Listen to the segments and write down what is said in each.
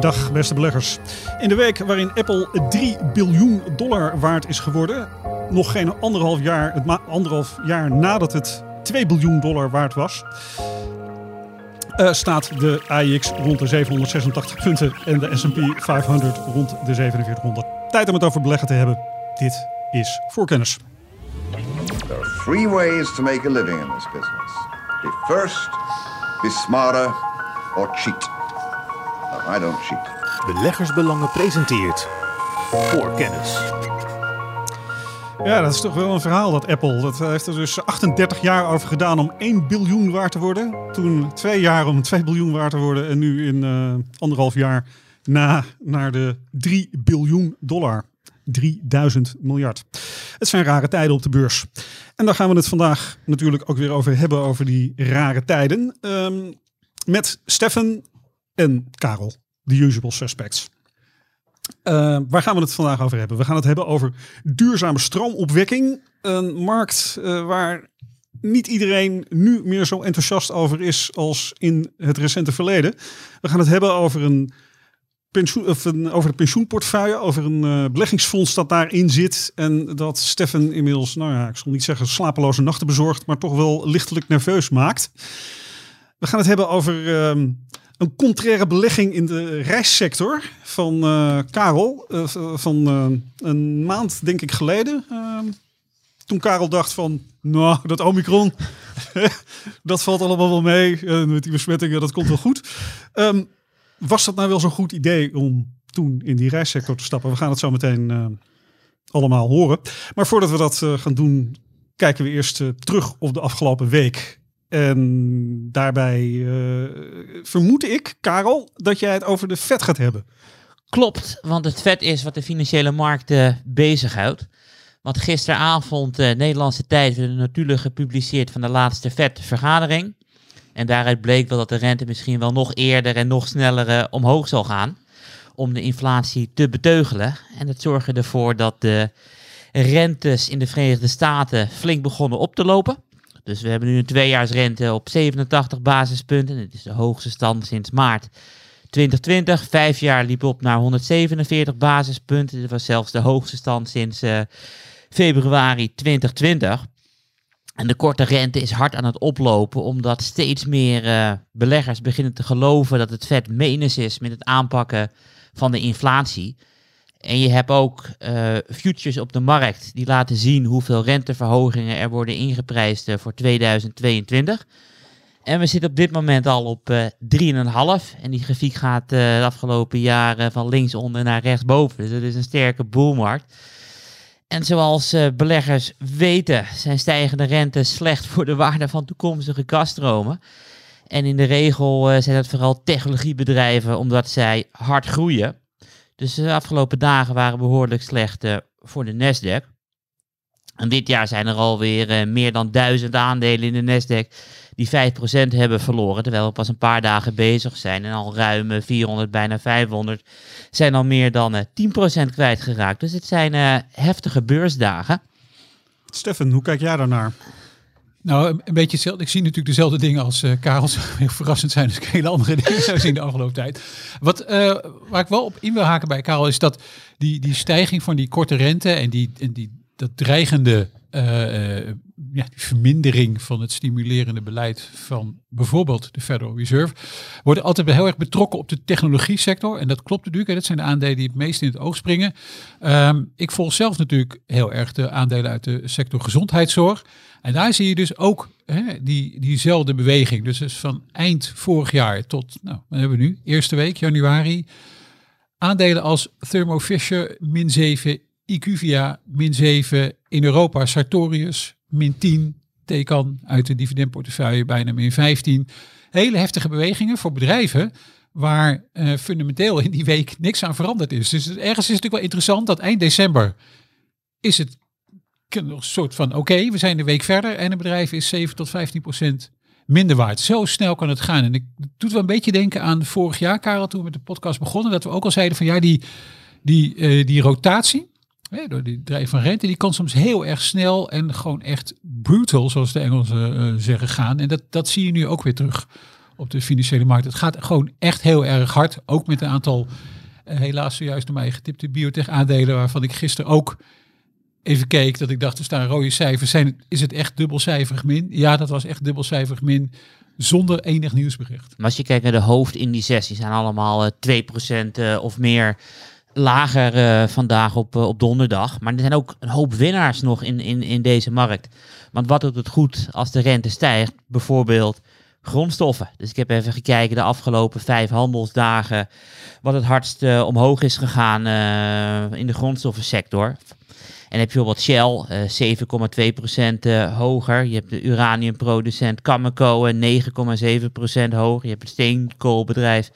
Dag beste beleggers. In de week waarin Apple 3 biljoen dollar waard is geworden, nog geen anderhalf jaar, het anderhalf jaar nadat het 2 biljoen dollar waard was, uh, staat de AIX rond de 786 punten en de S&P 500 rond de 4700. Tijd om het over beleggen te hebben. Dit is Voorkennis. There are three ways to make a living in this business. Be first, be smarter or cheat. I don't cheat. Beleggersbelangen presenteert voor kennis. Ja, dat is toch wel een verhaal, dat Apple. Dat heeft er dus 38 jaar over gedaan om 1 biljoen waard te worden. Toen twee jaar om 2 biljoen waard te worden. En nu in uh, anderhalf jaar na naar de 3 biljoen dollar. 3000 miljard. Het zijn rare tijden op de beurs. En daar gaan we het vandaag natuurlijk ook weer over hebben, over die rare tijden. Um, met Stefan en Karel, de usual suspects. Uh, waar gaan we het vandaag over hebben? We gaan het hebben over duurzame stroomopwekking. Een markt uh, waar niet iedereen nu meer zo enthousiast over is als in het recente verleden. We gaan het hebben over een, pensioen, of een over de pensioenportefeuille, over een uh, beleggingsfonds dat daarin zit. En dat Stefan inmiddels, nou ja, ik zal niet zeggen slapeloze nachten bezorgt, maar toch wel lichtelijk nerveus maakt. We gaan het hebben over ehm, een contraire belegging in de reissector van uh, Karel. Uh, van uh, een maand, denk ik, geleden. Ehm, toen Karel dacht van, nou, dat Omicron, dat valt allemaal wel mee. met die besmettingen, dat komt wel goed. Um, was dat nou wel zo'n goed idee om toen in die reissector te stappen? We gaan het zo meteen allemaal horen. Maar voordat we dat gaan doen, kijken we eerst terug op de afgelopen week. En daarbij uh, vermoed ik, Karel, dat jij het over de vet gaat hebben. Klopt, want het vet is wat de financiële markten bezighoudt. Want gisteravond, uh, Nederlandse tijd, natuurlijk gepubliceerd van de laatste vet-vergadering. En daaruit bleek wel dat de rente misschien wel nog eerder en nog sneller uh, omhoog zal gaan. Om de inflatie te beteugelen. En dat zorgde ervoor dat de rentes in de Verenigde Staten flink begonnen op te lopen. Dus we hebben nu een tweejaarsrente op 87 basispunten. Dit is de hoogste stand sinds maart 2020. Vijf jaar liep op naar 147 basispunten. Dit was zelfs de hoogste stand sinds uh, februari 2020. En de korte rente is hard aan het oplopen, omdat steeds meer uh, beleggers beginnen te geloven dat het vet menens is met het aanpakken van de inflatie. En je hebt ook uh, futures op de markt die laten zien hoeveel renteverhogingen er worden ingeprijsd uh, voor 2022. En we zitten op dit moment al op uh, eh, 3,5. En die grafiek gaat de afgelopen jaren van linksonder naar rechtsboven. Dus het is een sterke boelmarkt. En zoals beleggers weten, zijn stijgende rentes slecht voor de waarde van toekomstige kaststromen. En in de regel zijn dat vooral technologiebedrijven, omdat zij hard groeien. Dus de afgelopen dagen waren behoorlijk slecht uh, voor de Nasdaq. En dit jaar zijn er alweer uh, meer dan duizend aandelen in de Nasdaq die 5% hebben verloren. Terwijl we pas een paar dagen bezig zijn en al ruim 400, bijna 500 zijn al meer dan uh, 10% kwijtgeraakt. Dus het zijn heftige beursdagen. Stefan, hoe kijk jij daarnaar? Nou, een beetje hetzelfde. Ik zie natuurlijk dezelfde dingen als uh, Karel. Heel verrassend zijn dus hele andere dingen zo zien de afgelopen tijd. Wat, uh, waar ik wel op in wil haken bij Karel is dat die, die stijging van die korte rente en die, en die dat dreigende uh, ja, die vermindering van het stimulerende beleid van bijvoorbeeld de Federal Reserve, worden altijd heel erg betrokken op de technologie sector. En dat klopt natuurlijk. Dat zijn de aandelen die het meest in het oog springen. Um, ik volg zelf natuurlijk heel erg de aandelen uit de sector gezondheidszorg. En daar zie je dus ook hè, die, diezelfde beweging. Dus, dus van eind vorig jaar tot, nou, wat hebben we nu? Eerste week, januari. Aandelen als Thermo Fisher, min 7, IQVIA, min 7. In Europa, Sartorius, min 10. Tecan uit de dividendportefeuille bijna min 15. Hele heftige bewegingen voor bedrijven waar uh, fundamenteel in die week niks aan veranderd is. Dus ergens is het natuurlijk wel interessant dat eind december is het een soort van oké, we zijn de week verder en een bedrijf is 7 tot 15 procent minder waard. Zo snel kan het gaan. En ik doet wel een beetje denken aan vorig jaar, Karel, toen we met de podcast begonnen, dat we ook al zeiden van ja, die, die, uh, die rotatie, hè, door die drijf van rente, die kan soms heel erg snel en gewoon echt brutal, zoals de Engelsen uh, zeggen, gaan. En dat, dat zie je nu ook weer terug op de financiële markt. Het gaat gewoon echt heel erg hard. Ook met een aantal, eh, helaas zojuist door mij getipte biotech-aandelen, waarvan ik gisteren ook even keek. Dat ik dacht, er staan rode cijfers. Zijn, is het echt dubbelcijferig min? Ja, dat was echt dubbelcijferig min. Zonder enig nieuwsbericht. Maar als je kijkt naar de hoofdindices, die zijn allemaal eh, 2% eh, of meer lager eh, vandaag op, eh, op donderdag. Maar er zijn ook een hoop winnaars nog in, in, in deze markt. Want wat doet het goed als de rente stijgt? Bijvoorbeeld grondstoffen. Dus ik heb even gekeken de afgelopen vijf handelsdagen wat het hardst eh, omhoog is gegaan eh, in de grondstoffensector. En heb je bijvoorbeeld Shell, eh 7,2% eh, hoger. Je hebt de uraniumproducent Cameco, eh, 9,7% hoger. Je hebt het steenkoolbedrijf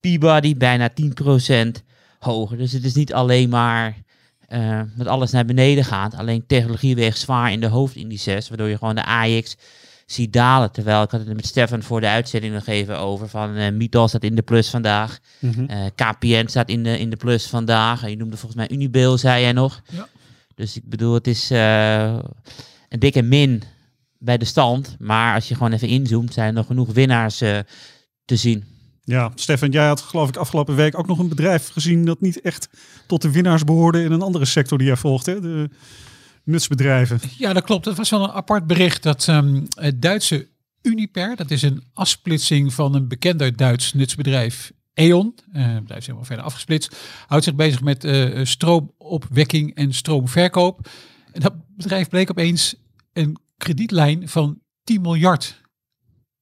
Peabody, bijna 10% hoger. Dus het is niet alleen maar eh, met alles naar beneden gaat. Alleen technologie weegt zwaar in de hoofdindices, waardoor je gewoon de AX ziet dalen. Terwijl ik had het met Stefan voor de uitzending nog even over. Van eh Mittal staat in de plus vandaag. Mhm. Eh, KPN staat in de, in de plus vandaag. En je noemde volgens mij Unibail, zei jij nog. Ja. Dus ik bedoel, het is eh, een dikke min bij de stand. Maar als je gewoon even inzoomt, zijn er nog genoeg winnaars eh, te zien. Ja, Stefan, jij had geloof ik afgelopen week ook nog een bedrijf gezien dat niet echt tot de winnaars behoorde in een andere sector die jij volgt, hè? de nutsbedrijven. Ja, dat klopt. Het was wel een apart bericht dat ehm, het Duitse Uniper, dat is een afsplitsing van een bekender Duits nutsbedrijf, E.ON, eh, het bedrijf is helemaal verder afgesplitst, houdt zich bezig met eh, stroomopwekking en stroomverkoop. En dat bedrijf bleek opeens een kredietlijn van 10 miljard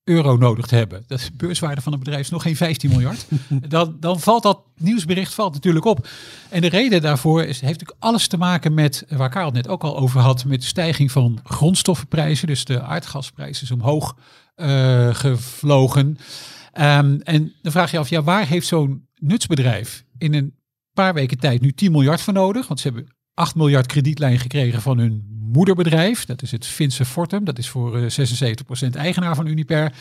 euro nodig te hebben. Dat is de beurswaarde van het bedrijf is nog geen 15 miljard. dan, dan valt dat nieuwsbericht valt natuurlijk op. En de reden daarvoor is, heeft natuurlijk alles te maken met, waar Karel het net ook al over had, met de stijging van grondstoffenprijzen. Dus de aardgasprijs is omhoog eh, gevlogen. Ehm, en dan vraag je af, ja, waar heeft zo'n nutsbedrijf in een paar weken tijd nu 10 miljard voor nodig? Want ze hebben 8 miljard kredietlijn gekregen van hun moederbedrijf. Dat is het Finse Fortum. Dat is voor eh, 76% eigenaar van Uniper.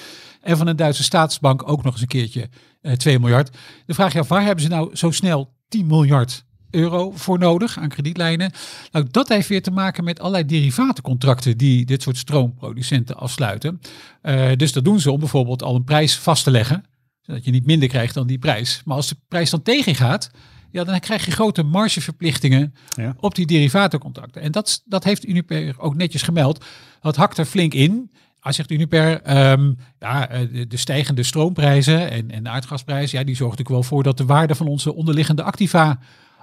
En van een Duitse staatsbank ook nog eens een keertje eh 2 miljard. Dan vraag je af, waar hebben ze nou zo snel 10 miljard euro voor nodig aan kredietlijnen? Nou, dat heeft weer te maken met allerlei derivatencontracten die dit soort stroomproducenten afsluiten. Eh, dus dat doen ze om bijvoorbeeld al een prijs vast te leggen, zodat je niet minder krijgt dan die prijs. Maar als de prijs dan tegengaat, ja, dan krijg je grote margeverplichtingen Ja. op die derivatencontracten. En dat, dat heeft Uniper ook netjes gemeld. Dat hakt er flink in. Als zegt Uniper, ehm, ja, eh, de, de stijgende stroomprijzen en, en de aardgasprijzen, ja, die zorgen natuurlijk wel voor dat de waarde van onze onderliggende activa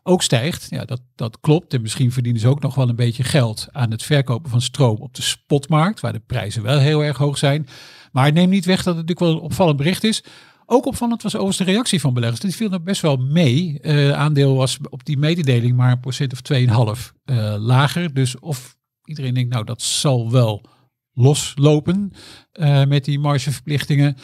ook stijgt. Ja, dat, dat klopt. En misschien verdienen ze ook nog wel een beetje geld aan het verkopen van stroom op de spotmarkt, waar de prijzen wel heel erg hoog zijn. Maar neem niet weg dat het natuurlijk wel een opvallend bericht is. Ook opvallend was overigens de reactie van beleggers. Die viel nog best wel mee. Eh aandeel was op die mededeling maar een procent of 2,5 eh lager. Dus of iedereen denkt, nou dat zal wel loslopen eh, met die margeverplichtingen.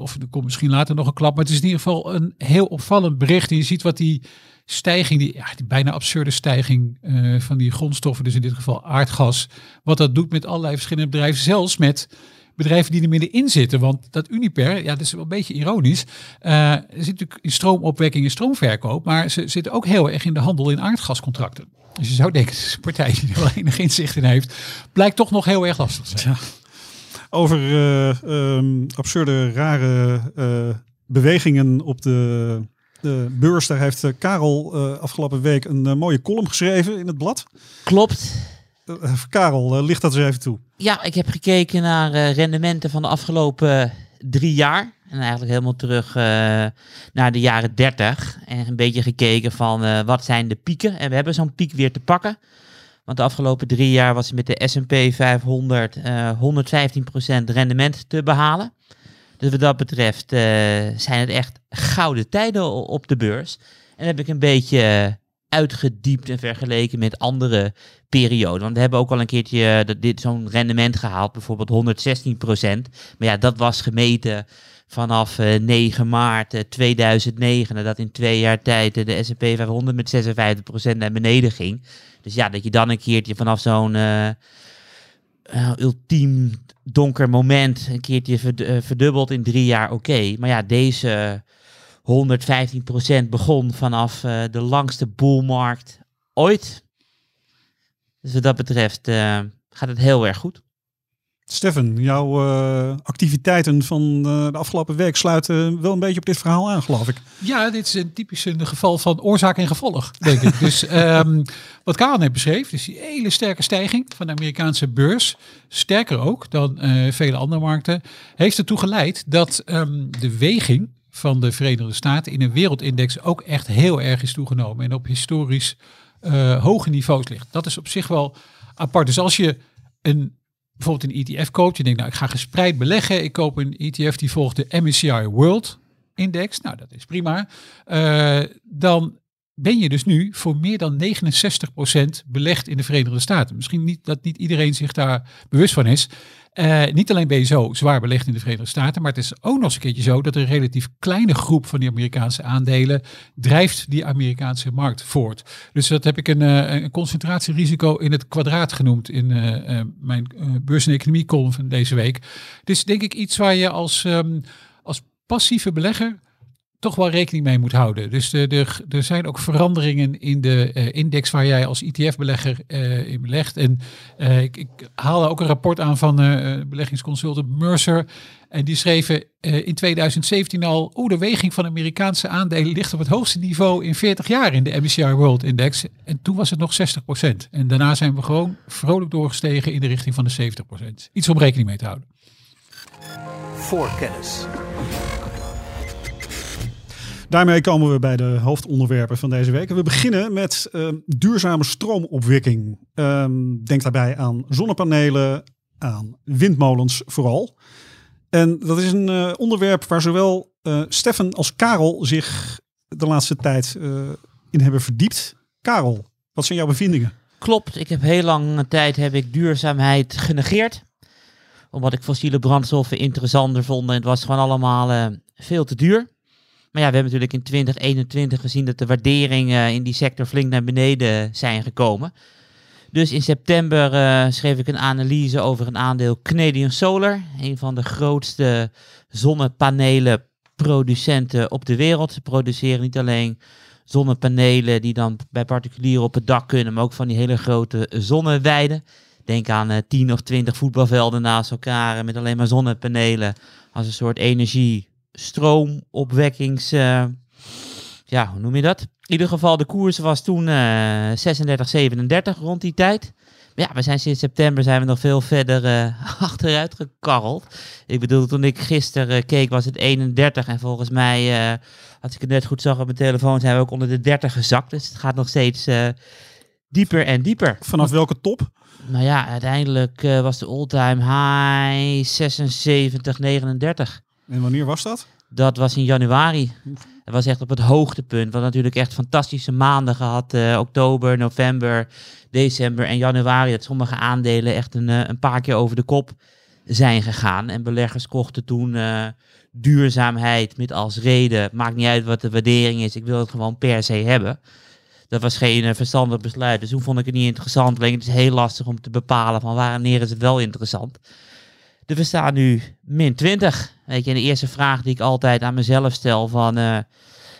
Of er komt misschien later nog een klap. Maar het is in ieder geval een heel opvallend bericht. En je ziet wat die stijging, die, ja, die bijna absurde stijging eh, van die grondstoffen, dus in dit geval aardgas, wat dat doet met allerlei verschillende bedrijven, zelfs met bedrijven die er middenin zitten. Want dat Uniper, ja, dat is wel een beetje ironisch. eh zit natuurlijk in stroomopwekking en stroomverkoop, maar ze zitten ook heel erg in de handel in aardgascontracten. Dus je zou denken, het is een partij die er wel inzicht in heeft, blijkt toch nog heel erg lastig zijn. Over eh, ehm, absurde, rare bewegingen op de, de beurs. Daar heeft eh, Karel eh, afgelopen week een eh, mooie column geschreven in het blad. Klopt. Karel, licht dat eens even toe. Ja, ik heb gekeken naar rendementen van de afgelopen drie jaar. En eigenlijk helemaal terug naar de jaren 30. En een beetje gekeken van wat zijn de pieken. En we hebben zo'n piek weer te pakken. Want de afgelopen drie jaar was met de S&P 500 eh 115% rendement te behalen. Dus wat dat betreft eh, zijn het echt gouden tijden op de beurs. En heb ik een beetje uitgediept en vergeleken met andere perioden. Want we hebben ook al een keertje eh, dit zo'n rendement gehaald, bijvoorbeeld 116% Maar ja, dat was gemeten vanaf eh, 9 maart eh, 2009, nadat in twee jaar tijd de S&P 500 met 56% naar beneden ging. Dus ja, dat je dan een keertje vanaf zo'n eh, ultiem donker moment een keertje eh, verdubbeld in drie jaar, oké. Maar ja, deze 115% begon vanaf eh, de langste boelmarkt ooit. Dus wat dat betreft gaat het heel erg goed. Stefan, jouw eh, activiteiten van eh, de afgelopen week sluiten wel een beetje op dit verhaal aan, geloof ik. Ja, dit is een typisch een geval van oorzaak en gevolg, denk ik. Dus ehm, wat Karel net beschreef, dus die hele sterke stijging van de Amerikaanse beurs, sterker ook dan eh, vele andere markten, heeft ertoe geleid dat ehm, de weging van de Verenigde Staten in een wereldindex ook echt heel erg is toegenomen en op historisch hoge niveaus ligt. Dat is op zich wel apart. Dus als je een bijvoorbeeld een ETF koopt, je denkt nou ik ga gespreid beleggen, ik koop een ETF die volgt de MSCI World Index, nou dat is prima, Eh, dan ben je dus nu voor meer dan 69% belegd in de Verenigde Staten. Misschien niet dat niet iedereen zich daar bewust van is. Eh, niet alleen ben je zo zwaar belegd in de Verenigde Staten, maar het is ook nog eens een keertje zo dat een relatief kleine groep van die Amerikaanse aandelen drijft die Amerikaanse markt voort. Dus dat heb ik een, eh, een concentratierisico in het kwadraat genoemd in eh, mijn beurs- en economie column van deze week. Het is denk ik iets waar je als, ehm, als passieve belegger toch wel rekening mee moet houden. Dus er zijn ook veranderingen in de eh, index waar jij als ETF-belegger eh, in belegt. En eh, ik, ik haalde ook een rapport aan van beleggingsconsultant Mercer. En die schreven in 2017 al, oh, de weging van Amerikaanse aandelen ligt op het hoogste niveau in 40 jaar in de MSCI World Index. En toen was het nog 60%. En daarna zijn we gewoon vrolijk doorgestegen in de richting van de 70%. Iets om rekening mee te houden. Voorkennis. Daarmee komen we bij de hoofdonderwerpen van deze week. We beginnen met eh, duurzame stroomopwekking. Ehm, denk daarbij aan zonnepanelen, aan windmolens vooral. En dat is een eh, onderwerp waar zowel eh, Stefan als Karel zich de laatste tijd eh, in hebben verdiept. Karel, wat zijn jouw bevindingen? Klopt, ik heb heel lange tijd heb ik duurzaamheid genegeerd. Omdat ik fossiele brandstoffen interessanter vond en het was gewoon allemaal veel te duur. Maar ja, we hebben natuurlijk in 2021 gezien dat de waarderingen in die sector flink naar beneden zijn gekomen. Dus in september eh, schreef ik een analyse over een aandeel Canadian Solar. Een van de grootste zonnepanelenproducenten op de wereld. Ze produceren niet alleen zonnepanelen die dan bij particulieren op het dak kunnen, maar ook van die hele grote zonneweiden. Denk aan eh 10 of 20 voetbalvelden naast elkaar eh, met alleen maar zonnepanelen als een soort energie, stroomopwekkings. eh, ja, hoe noem je dat? In ieder geval, de koers was toen eh 36, 37 rond die tijd. Maar ja, we zijn sinds september zijn we nog veel verder eh, achteruit gekarreld. Ik bedoel, toen ik gisteren eh, keek was het 31 en volgens mij, eh, als ik het net goed zag op mijn telefoon, zijn we ook onder de 30 gezakt. Dus het gaat nog steeds eh, dieper en dieper. Vanaf welke top? Nou ja, uiteindelijk eh, was de all-time high 76, 39. En wanneer was dat? Dat was in januari. Dat was echt op het hoogtepunt. We hadden natuurlijk echt fantastische maanden gehad. eh, oktober, november, december en januari. Dat sommige aandelen echt een, eh, een paar keer over de kop zijn gegaan. En beleggers kochten toen eh, duurzaamheid met als reden. Maakt niet uit wat de waardering is. Ik wil het gewoon per se hebben. Dat was geen verstandig besluit. Dus toen vond ik het niet interessant. Alleen het is heel lastig om te bepalen van wanneer is het wel interessant. Dus we staan nu min 20. Weet je, de eerste vraag die ik altijd aan mezelf stel van... eh,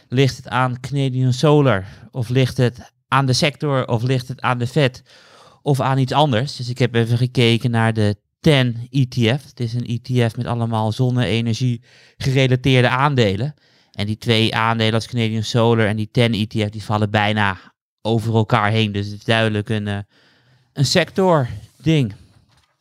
ligt het aan Canadian Solar? Of ligt het aan de sector? Of ligt het aan de Fed? Of aan iets anders? Dus ik heb even gekeken naar de TEN ETF. Het is een ETF met allemaal zonne-energie gerelateerde aandelen. En die twee aandelen als Canadian Solar en die TEN ETF... die vallen bijna over elkaar heen. Dus het is duidelijk een, eh, een sector ding.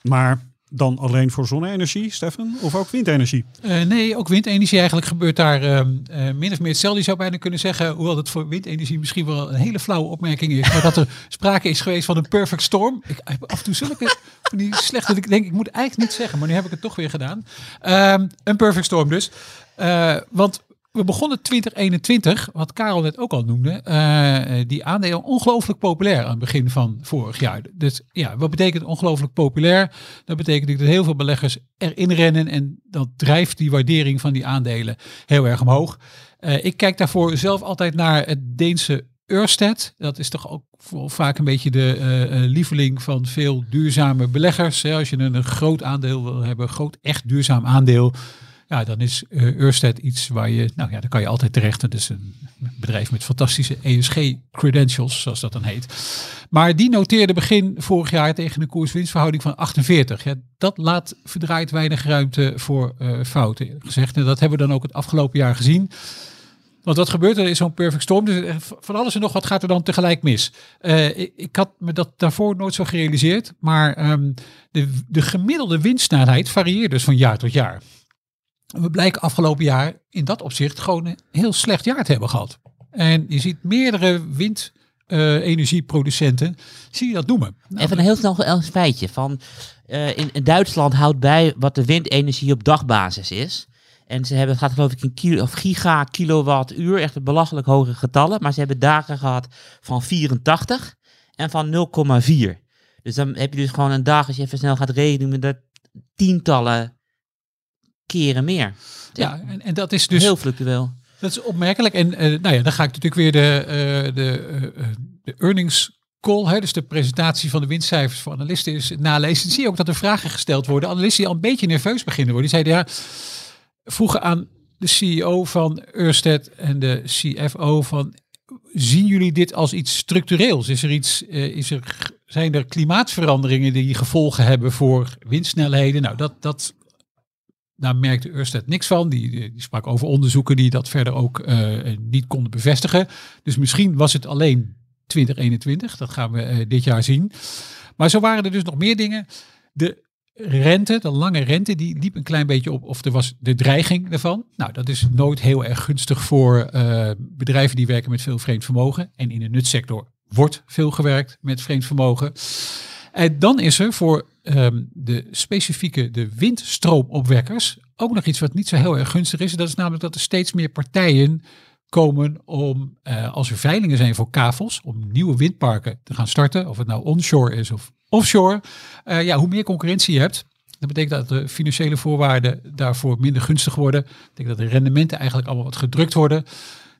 Maar dan alleen voor zonne-energie, Stefan? Of ook windenergie? Eh, nee, ook windenergie eigenlijk gebeurt daar ehm, eh, min of meer hetzelfde. Je zou bijna kunnen zeggen, hoewel het voor windenergie misschien wel een hele flauwe opmerking is, maar dat er sprake is geweest van een perfect storm. Ik heb af en toe zulke van die slechte, dat ik denk, ik moet eigenlijk niet zeggen, maar nu heb ik het toch weer gedaan. Ehm, een perfect storm dus. Eh, want we begonnen 2021, wat Karel net ook al noemde, eh, die aandelen ongelooflijk populair aan het begin van vorig jaar. Dus ja, wat betekent ongelooflijk populair? Dat betekent dat heel veel beleggers erin rennen en dat drijft die waardering van die aandelen heel erg omhoog. Eh, ik kijk daarvoor zelf altijd naar het Deense Ørsted. Dat is toch ook vaak een beetje de eh, eh, lieveling van veel duurzame beleggers. Als je een groot aandeel wil hebben, groot echt duurzaam aandeel, Ja, dan is uh, iets waar je, nou ja, daar kan je altijd terecht. Het is een bedrijf met fantastische ESG-credentials, zoals dat dan heet. Maar die noteerde begin vorig jaar tegen een koers-winstverhouding van 48. Ja, dat laat verdraaid weinig ruimte voor uh, fouten. Gezegd. En dat hebben we dan ook het afgelopen jaar gezien. Want wat gebeurt er in zo'n perfect storm? Dus eh, van alles en nog wat gaat er dan tegelijk mis. Ik, had me dat daarvoor nooit zo gerealiseerd. Maar um, de, de gemiddelde windsnelheid varieert dus van jaar tot jaar. We blijken afgelopen jaar in dat opzicht gewoon een heel slecht jaar te hebben gehad. En je ziet meerdere windenergieproducenten, uh, zie je dat noemen. Even een heel snel een feitje. Van, in, in, Duitsland houdt bij wat de windenergie op dagbasis is. En ze hebben, het gaat geloof ik in kilo, of giga kilowattuur, echt belachelijk hoge getallen. Maar ze hebben dagen gehad van 84 en van 0,4. Dus dan heb je dus gewoon een dag, als je even snel gaat rekenen, dat tientallen keren meer. Ja, en, en dat is dus... Heel fluctueel. Dat is opmerkelijk. En uh, nou ja, dan ga ik natuurlijk weer de, uh, de, uh, de earnings call, hè, dus de presentatie van de winstcijfers voor analisten is nalezen. Zie je ook dat er vragen gesteld worden. Analisten die al een beetje nerveus beginnen worden. Die zeiden ja, vroegen aan de CEO van Ørsted en de CFO van zien jullie dit als iets structureels? Is er iets, is er, zijn er klimaatveranderingen die gevolgen hebben voor windsnelheden? Nou, dat, dat daar merkte Ørsted niks van. Die, die sprak over onderzoeken die dat verder ook uh, niet konden bevestigen. Dus misschien was het alleen 2021. Dat gaan we uh, dit jaar zien. Maar zo waren er dus nog meer dingen. De rente, de lange rente, die liep een klein beetje op. Of er was de dreiging ervan. Nou, dat is nooit heel erg gunstig voor uh, bedrijven die werken met veel vreemd vermogen. En in de nutsector wordt veel gewerkt met vreemd vermogen. En dan is er voor um, de specifieke, de windstroompopwekkers, ook nog iets wat niet zo heel erg gunstig is. Dat is namelijk dat er steeds meer partijen komen om, uh, als er veilingen zijn voor kavels, om nieuwe windparken te gaan starten, of het nou onshore is of offshore. Uh, ja, hoe meer concurrentie je hebt, dat betekent dat de financiële voorwaarden daarvoor minder gunstig worden. Dat betekent dat de rendementen eigenlijk allemaal wat gedrukt worden.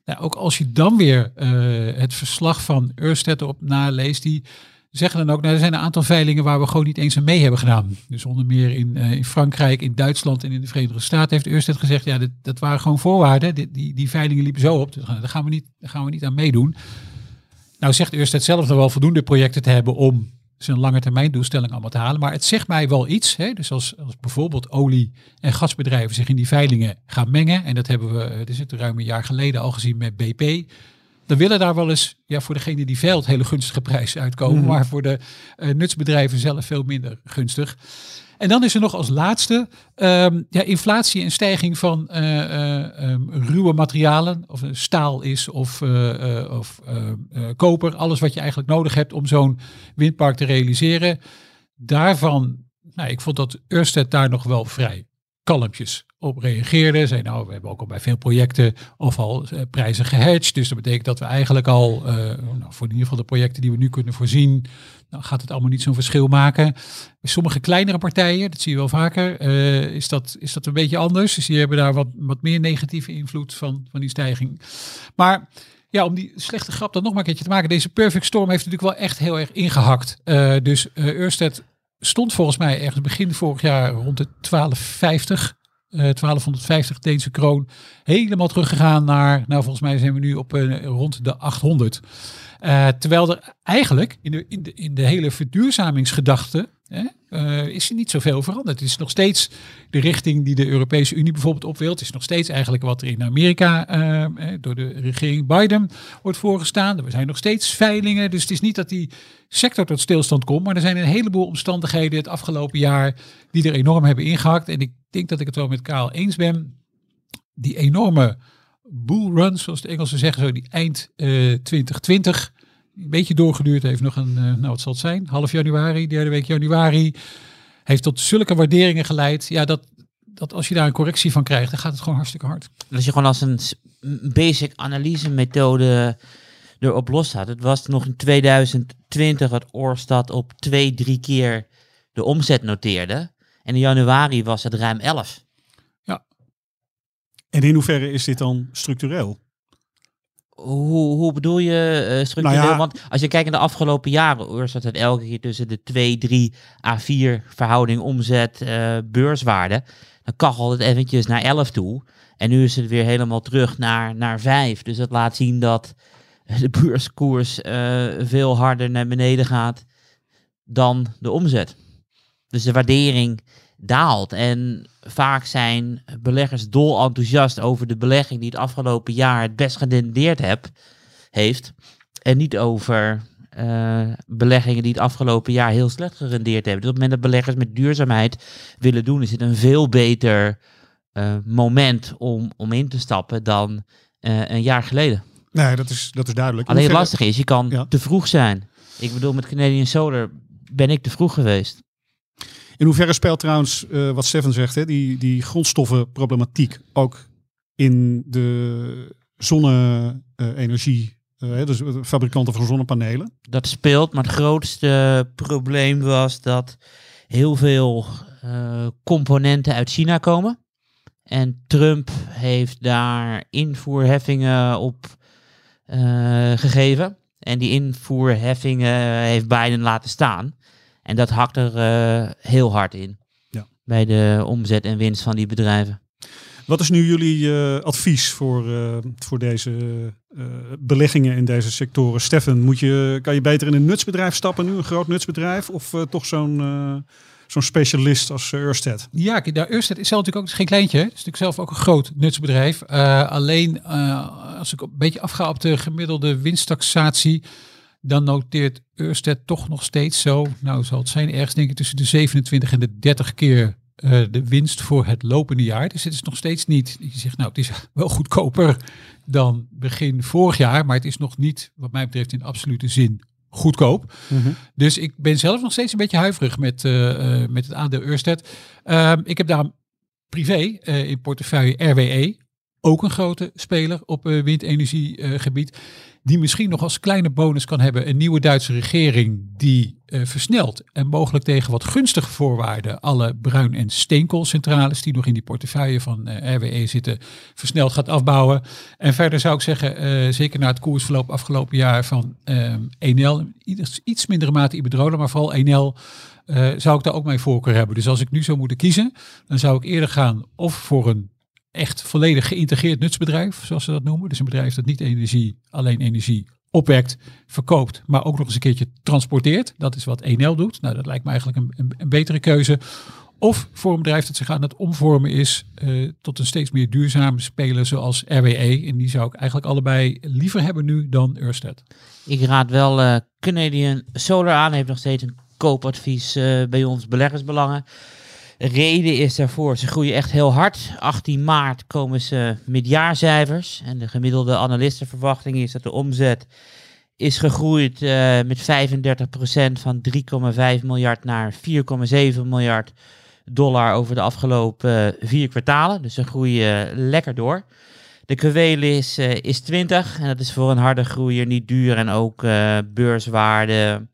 Nou, ook als je dan weer uh, het verslag van Ørsted op naleest, die zeggen dan ook, nou, er zijn een aantal veilingen waar we gewoon niet eens aan mee hebben gedaan. Dus onder meer in, uh, in Frankrijk, in Duitsland en in de Verenigde Staten heeft Ørsted gezegd, ja, dit, dat waren gewoon voorwaarden. Die, die, die veilingen liepen zo op, dus daar gaan we niet, gaan we niet aan meedoen. Nou zegt Ørsted zelf nog wel voldoende projecten te hebben om zijn lange termijn doelstelling allemaal te halen. Maar het zegt mij wel iets. Hè? Dus als, als bijvoorbeeld olie- en gasbedrijven zich in die veilingen gaan mengen. En dat hebben we, er zit ruim een jaar geleden al gezien met BP dan willen daar wel eens ja, voor degene die veilt hele gunstige prijzen uitkomen, Mhm. maar voor de uh, nutsbedrijven zelf veel minder gunstig. En dan is er nog als laatste ehm, ja, inflatie en stijging van eh, eh, ehm, ruwe materialen, of staal is of, eh, eh, of eh, eh, koper, alles wat je eigenlijk nodig hebt om zo'n windpark te realiseren. Daarvan, nou, ik vond dat Ørsted daar nog wel vrij kalmpjes op reageerde. Zei nou, we hebben ook al bij veel projecten of al uh, prijzen gehedged. Dus dat betekent dat we eigenlijk al, uh, nou, voor in ieder geval de projecten die we nu kunnen voorzien, dan gaat het allemaal niet zo'n verschil maken. Sommige kleinere partijen, dat zie je wel vaker, uh, is, dat, is dat een beetje anders. Dus die hebben daar wat, wat meer negatieve invloed van, van die stijging. Maar ja, om die slechte grap dan nog maar een keertje te maken. Deze Perfect Storm heeft natuurlijk wel echt heel erg ingehakt. Dus uh, stond volgens mij ergens begin vorig jaar rond de 1250. Uh, 1250 Deense kroon. Helemaal teruggegaan naar, nou volgens mij zijn we nu op uh, rond de 800. Uh, terwijl er eigenlijk in de, in de, in de hele verduurzamingsgedachte uh, is er niet zoveel veranderd. Het is nog steeds de richting die de Europese Unie bijvoorbeeld op wil. Het is nog steeds eigenlijk wat er in Amerika uh, door de regering Biden wordt voorgestaan. Er zijn nog steeds veilingen. Dus het is niet dat die sector tot stilstand komt. Maar er zijn een heleboel omstandigheden het afgelopen jaar die er enorm hebben ingehakt. En ik denk dat ik het wel met Karel eens ben. Die enorme bullrun, zoals de Engelsen zeggen, zo die eind uh, 2020 een beetje doorgeduurd heeft. Nog een, uh, nou wat zal het zijn, half januari, derde week januari. Heeft tot zulke waarderingen geleid. Ja, dat, dat als je daar een correctie van krijgt, dan gaat het gewoon hartstikke hard. Als je gewoon als een basic analyse methode erop los had. Het was nog in 2020 dat Oorstad op twee, drie keer de omzet noteerde. En in januari was het ruim 11. Ja. En in hoeverre is dit dan structureel? Hoe, hoe bedoel je eh, structureel? Nou ja. Want als je kijkt naar de afgelopen jaren, Urs had het elke keer tussen de 2, 3 à 4 verhouding omzet eh, beurswaarde. Dan kachelt het eventjes naar 11 toe. En nu is het weer helemaal terug naar, naar 5. Dus dat laat zien dat de beurskoers eh, veel harder naar beneden gaat dan de omzet. Dus de waardering daalt. En vaak zijn beleggers dol enthousiast over de belegging die het afgelopen jaar het best gedendeerd heb, heeft. En niet over eh, beleggingen die het afgelopen jaar heel slecht gerendeerd hebben. Dus op het moment dat beleggers met duurzaamheid willen doen, is het een veel beter eh, moment om, om in te stappen dan eh, een jaar geleden. Nee, dat is, dat is duidelijk. Alleen het lastige is, je kan Ja. te vroeg zijn. Ik bedoel, met Canadian Solar ben ik te vroeg geweest. In hoeverre speelt trouwens, eh, wat Stefan zegt, hè, die, die grondstoffenproblematiek ook in de zonne-energie, dus de fabrikanten van zonnepanelen? dat speelt. Maar het grootste probleem was dat heel veel eh, componenten uit China komen. En Trump heeft daar invoerheffingen op eh, gegeven. En die invoerheffingen heeft Biden laten staan. En dat hakt er eh, heel hard in. Ja. Bij de omzet en winst van die bedrijven. Wat is nu jullie eh, advies voor, eh, voor deze eh, beleggingen in deze sectoren? Stefan, moet je, kan je beter in een nutsbedrijf stappen nu, een groot nutsbedrijf? Of eh, toch zo'n eh, zo'n specialist als uh, Ørsted? Ja, kijk, nou, Ørsted is zelf natuurlijk ook is geen kleintje. Het is natuurlijk zelf ook een groot nutsbedrijf. Eh, alleen eh, als ik een beetje afga op de gemiddelde winsttaxatie, dan noteert Ørsted toch nog steeds zo. Nou, zal het zijn ergens denk ik tussen de 27 en de 30 keer eh, de winst voor het lopende jaar. Dus het is nog steeds niet. Je zegt, nou, het is wel goedkoper dan begin vorig jaar, maar het is nog niet, wat mij betreft, in absolute zin goedkoop. Dus ik ben zelf nog steeds een beetje huiverig met, eh, eh, met het aandeel Ørsted. Ehm, ik heb daar privé in portefeuille RWE, ook een grote speler op uh, windenergiegebied, die misschien nog als kleine bonus kan hebben een nieuwe Duitse regering die uh, versnelt en mogelijk tegen wat gunstige voorwaarden alle bruin- en steenkoolcentrales die nog in die portefeuille van uh, RWE zitten versneld gaat afbouwen. En verder zou ik zeggen, zeker na het koersverloop afgelopen jaar van Enel, iets, mindere mate Iberdrola, maar vooral Enel, zou ik daar ook mijn voorkeur hebben. Dus als ik nu zou moeten kiezen, dan zou ik eerder gaan of voor een echt volledig geïntegreerd nutsbedrijf, zoals ze dat noemen. Dus een bedrijf dat niet energie, alleen energie opwekt, verkoopt, maar ook nog eens een keertje transporteert. Dat is wat Enel doet. Nou, dat lijkt me eigenlijk een, een, betere keuze. Of voor een bedrijf dat zich aan het omvormen is uh, tot een steeds meer duurzame speler zoals RWE. En die zou ik eigenlijk allebei liever hebben nu dan Ørsted. Ik raad wel uh, Canadian Solar aan. Heeft nog steeds een koopadvies uh, bij ons beleggersbelangen. Reden is daarvoor, ze groeien echt heel hard. 18 maart komen ze met jaarcijfers. En de gemiddelde analistenverwachting is dat de omzet is gegroeid uh, met 35% van 3,5 miljard naar 4,7 miljard dollar over de afgelopen uh, vier kwartalen. Dus ze groeien lekker door. De kweel is, is 20 en dat is voor een harde groeier niet duur en ook beurswaarde.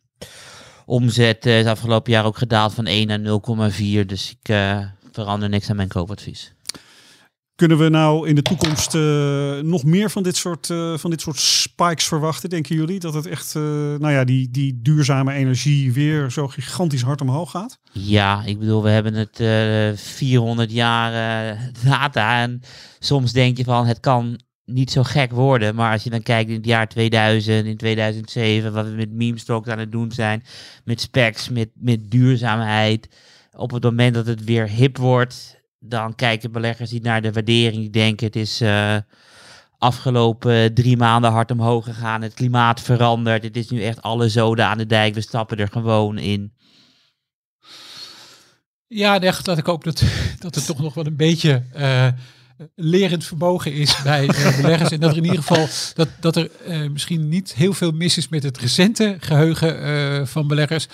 Omzet is afgelopen jaar ook gedaald van 1 naar 0,4. Dus ik uh, verander niks aan mijn koopadvies. Kunnen we nou in de toekomst uh, nog meer van dit, soort, uh, van dit soort spikes verwachten, denken jullie? Dat het echt, uh, nou ja, die, die duurzame energie weer zo gigantisch hard omhoog gaat? Ja, ik bedoel, we hebben het 400 jaar data en soms denk je van het kan niet zo gek worden. Maar als je dan kijkt in het jaar 2000, in 2007, wat we met meme stocks aan het doen zijn, met specs, met, met duurzaamheid. Op het moment dat het weer hip wordt, dan kijken beleggers niet naar de waardering. Die denken het is uh, afgelopen drie maanden hard omhoog gegaan. Het klimaat verandert. Het is nu echt alle zoden aan de dijk. We stappen er gewoon in. Ja, echt dat ik hoop dat, dat er toch nog wel een beetje uh, lerend vermogen is bij beleggers. en dat er in ieder geval dat, dat er uh, misschien niet heel veel mis is met het recente geheugen van beleggers.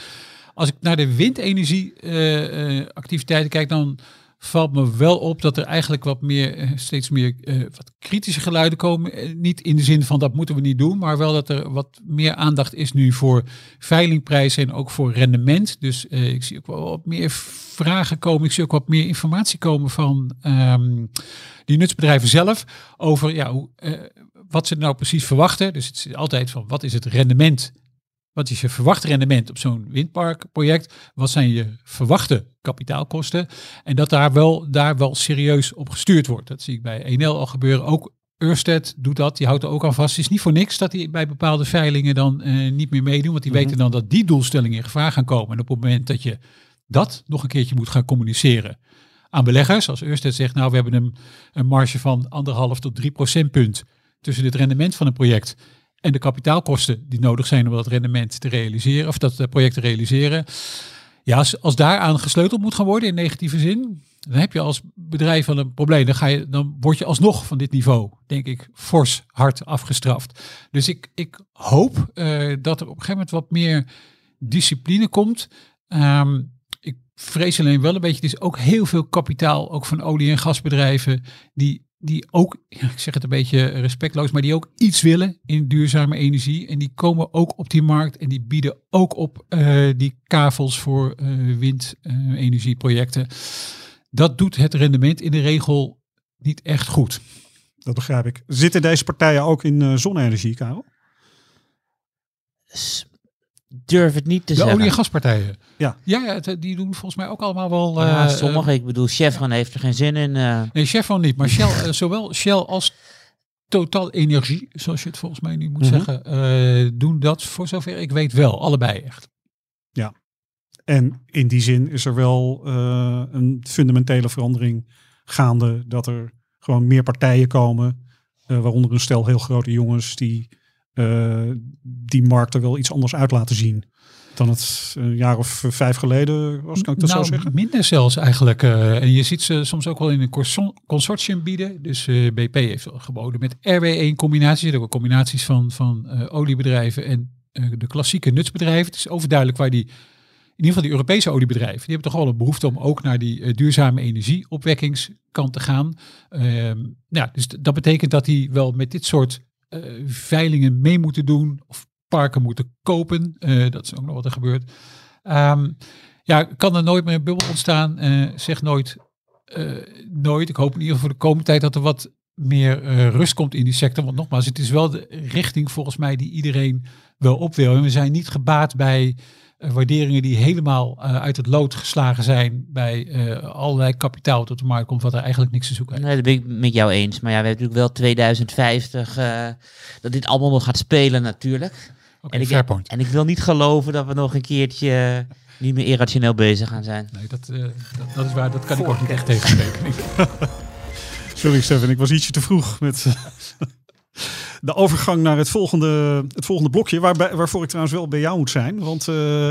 Als ik naar de windenergieactiviteiten kijk, dan valt me wel op dat er eigenlijk wat meer, eh, steeds meer eh, wat kritische geluiden komen. Eh, niet in de zin van dat moeten we niet doen, maar wel dat er wat meer aandacht is nu voor veilingprijzen en ook voor rendement. Dus ik zie ook wel wat meer vragen komen. Ik zie ook wat meer informatie komen van ehm, die nutsbedrijven zelf over ja, hoe, wat ze nou precies verwachten. Dus het is altijd van wat is het rendement wat is je verwachte rendement op zo'n windparkproject? Wat zijn je verwachte kapitaalkosten? En dat daar wel, daar wel serieus op gestuurd wordt. Dat zie ik bij Enel al gebeuren. Ook Ørsted doet dat. Die houdt er ook aan vast. Het is niet voor niks dat die bij bepaalde veilingen dan eh, niet meer meedoen. Want die Mhm. weten dan dat die doelstellingen in gevaar gaan komen. En op het moment dat je dat nog een keertje moet gaan communiceren aan beleggers. Als Ørsted zegt, nou we hebben een, een marge van anderhalf tot drie procentpunt tussen het rendement van een project de kapitaalkosten die nodig zijn om dat rendement te realiseren of dat eh, project te realiseren. Ja, als, als daaraan gesleuteld moet gaan worden in negatieve zin, dan heb je als bedrijf wel een probleem. Dan, ga je, dan word je alsnog van dit niveau, denk ik, fors hard afgestraft. Dus ik, ik hoop eh, dat er op een gegeven moment wat meer discipline komt. Ehm, ik vrees alleen wel een beetje, het is ook heel veel kapitaal, ook van olie- en gasbedrijven, die, die ook, ja, ik zeg het een beetje respectloos, maar die ook iets willen in duurzame energie. En die komen ook op die markt en die bieden ook op eh, die kavels voor eh, windenergieprojecten. dat doet het rendement in de regel niet echt goed. Dat begrijp ik. Zitten deze partijen ook in eh, zonne-energie, Karel? Durf het niet te De zeggen. olie- en gaspartijen. Ja. Ja, ja het- die doen volgens mij ook allemaal wel... Ja, eh, sommige, ik bedoel, Chevron heeft er geen zin in. eh. Nee, Chevron niet, maar Shell, eh, zowel Shell als Total Energie, zoals je het volgens mij nu moet Mhm. zeggen, eh, doen dat voor zover ik weet wel. Allebei echt. En in die zin is er wel eh, een fundamentele verandering gaande. Dat er gewoon meer partijen komen. eh, waaronder een stel heel grote jongens die die markt er wel iets anders uit laten zien. Dan het een jaar of vijf geleden was, kan ik dat nou, zo zeggen? minder zelfs eigenlijk. eh, en je ziet ze soms ook wel in een conso- consortium bieden. Dus eh, BP heeft geboden met RW1 combinaties. Er ook combinaties van, van eh, oliebedrijven en eh, de klassieke nutsbedrijven. Het is overduidelijk waar die, in ieder geval die Europese oliebedrijven, die hebben toch wel een behoefte om ook naar die eh, duurzame energieopwekkingskant te gaan. Ja, dus dat betekent dat die wel met dit soort eh, veilingen mee moeten doen of parken moeten kopen. Eh, dat is ook nog wat er gebeurt. Ehm, ja, kan er nooit meer een bubbel ontstaan? Eh, zeg nooit, eh, nooit. Ik hoop in ieder geval voor de komende tijd dat er wat meer eh, rust komt in die sector. Want nogmaals, het is wel de richting volgens mij die iedereen wel op wil. En we zijn niet gebaat bij eh, waarderingen die helemaal eh, uit het lood geslagen zijn bij eh, allerlei kapitaal dat op de markt komt, wat er eigenlijk niks te zoeken heeft. Nee, dat ben ik met jou eens. Maar ja, we hebben natuurlijk wel 2050 eh, dat dit allemaal nog gaat spelen natuurlijk. En, ik, fair point. en ik wil niet geloven dat we nog een keertje eh, niet meer irrationeel bezig gaan zijn. Nee, dat, eh, dat, dat is waar. Dat kan ik ook niet echt tegenspreken. Sorry Stefan, ik was ietsje te vroeg met eh, de overgang naar het volgende, het volgende blokje. Waarbij, waarvoor ik trouwens wel bij jou moet zijn. Want eh,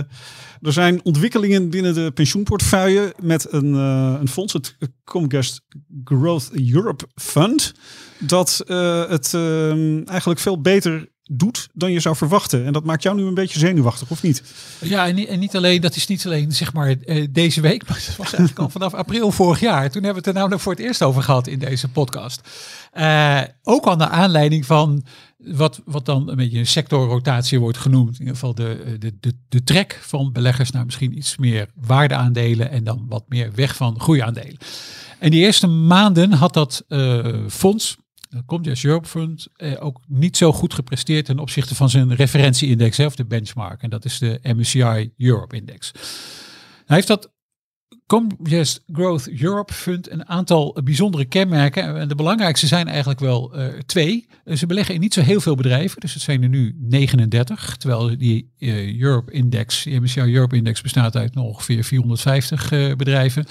er zijn ontwikkelingen binnen de pensioenportefeuille met een, eh, een fonds, het Comcast Growth Europe Fund. Dat eh, het eh, eigenlijk veel beter doet dan je zou verwachten. En dat maakt jou nu een beetje zenuwachtig, of niet? Ja, en niet, en niet alleen, dat is niet alleen zeg maar eh, deze week, maar dat was eigenlijk al vanaf april vorig jaar. Toen hebben we het er namelijk voor het eerst over gehad in deze podcast. Eh, ook al naar aanleiding van wat, wat dan een beetje een sectorrotatie wordt genoemd. In ieder geval de, de, de, de trek van beleggers naar misschien iets meer waardeaandelen en dan wat meer weg van groeiaandelen. En die eerste maanden had dat eh, fonds, komt Yes Europe Fund, eh, ook niet zo goed gepresteerd ten opzichte van zijn referentieindex, hè, of de benchmark. En dat is de MSCI Europe Index. Hij heeft dat Comgest Growth Europe Fund een aantal bijzondere kenmerken. En de belangrijkste zijn eigenlijk wel eh, twee. Ze beleggen in niet zo heel veel bedrijven, dus het zijn er nu 39. Terwijl die eh, Europe Index, de MSCI Europe Index bestaat uit ongeveer 450 eh, bedrijven.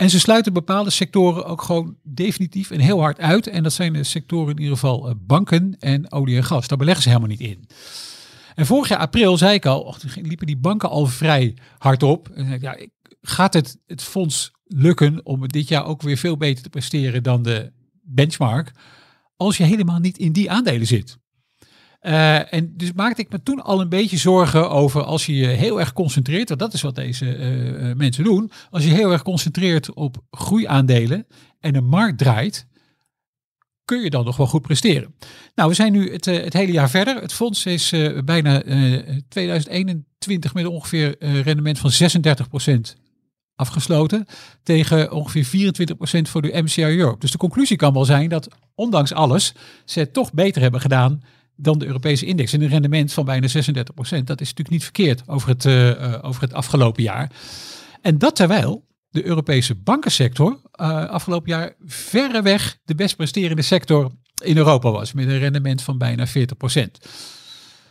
En ze sluiten bepaalde sectoren ook gewoon definitief en heel hard uit. En dat zijn de sectoren in ieder geval eh, banken en olie en gas. Daar beleggen ze helemaal niet in. En vorig jaar april zei ik al, liepen die banken al vrij hard op. En ik, ja, gaat het het fonds lukken om dit jaar ook weer veel beter te presteren dan de benchmark, als je helemaal niet in die aandelen zit? Eh, en dus maakte ik me toen al een beetje zorgen over als je je heel erg concentreert, want dat is wat deze eh, eh, mensen doen, als je heel erg concentreert op groeiaandelen en de markt draait, kun je dan nog wel goed presteren. Nou, we zijn nu het, het hele jaar verder. Het fonds is bijna eh, 2021 met ongeveer een rendement van 36% afgesloten tegen ongeveer 24% voor de MCI Europe. Dus de conclusie kan wel zijn dat ondanks alles ze het toch beter hebben gedaan dan de Europese index. En een rendement van bijna 36%, dat is natuurlijk niet verkeerd over het, eh, eh, over het afgelopen jaar. En dat terwijl de Europese bankensector eh, afgelopen jaar verreweg de best presterende sector in Europa was. Met een rendement van bijna 40%.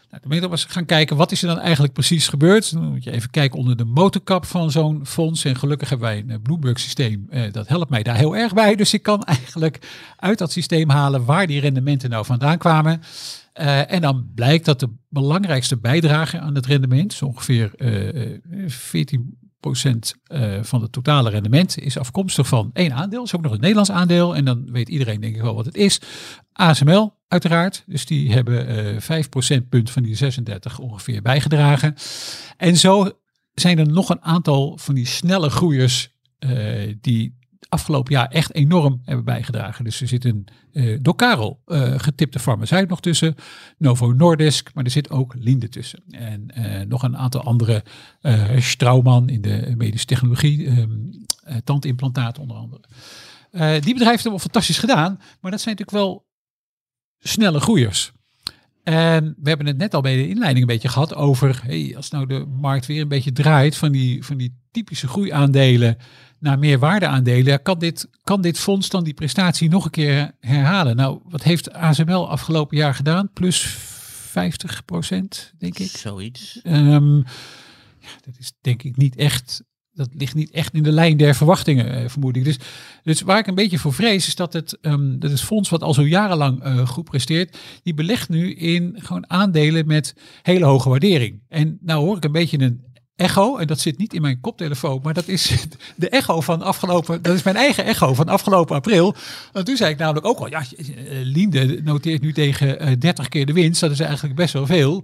Nou, de middel was gaan kijken, wat is er dan eigenlijk precies gebeurd? Dan moet je even kijken onder de motorkap van zo'n fonds. En gelukkig hebben wij een Bloomberg systeem. eh, dat helpt mij daar heel erg bij. Dus ik kan eigenlijk uit dat systeem halen waar die rendementen nou vandaan kwamen. Eh, en dan blijkt dat de belangrijkste bijdrage aan het rendement, zo ongeveer eh, eh, 14% eh, van het totale rendement, is afkomstig van één aandeel. is ook nog een Nederlands aandeel. En dan weet iedereen denk ik wel wat het is. ASML uiteraard. Dus die hebben eh 5 procentpunt van die 36 ongeveer bijgedragen. En zo zijn er nog een aantal van die snelle groeiers eh, die afgelopen jaar echt enorm hebben bijgedragen. Dus er zit een eh door Karel eh, getipte farmaceut nog tussen, Novo Nordisk, maar er zit ook Linde tussen. En eh, nog een aantal andere, eh Straumann in de medische technologie, eh, tandimplantaat onder andere. Eh, die bedrijven hebben wel fantastisch gedaan, maar dat zijn natuurlijk wel snelle groeiers. En we hebben het net al bij de inleiding een beetje gehad over, hey, als nou de markt weer een beetje draait van die, van die typische groeiaandelen naar meer waardeaandelen, kan dit, kan dit fonds dan die prestatie nog een keer herhalen? Nou, wat heeft ASML afgelopen jaar gedaan? Plus 50 procent, denk ik. Zoiets. Ehm, ja, dat is denk ik niet echt. Dat ligt niet echt in de lijn der verwachtingen, eh, vermoed ik. Dus, dus waar ik een beetje voor vrees, is dat het, ehm, dat het fonds, wat al zo jarenlang eh, goed presteert, die belegt nu in gewoon aandelen met hele hoge waardering. En nou hoor ik een beetje een echo, en dat zit niet in mijn koptelefoon, maar dat is de echo van afgelopen, dat is mijn eigen echo van afgelopen april. Want toen zei ik namelijk ook al, ja, eh, Linde noteert nu tegen eh, 30 keer de winst, dat is eigenlijk best wel veel.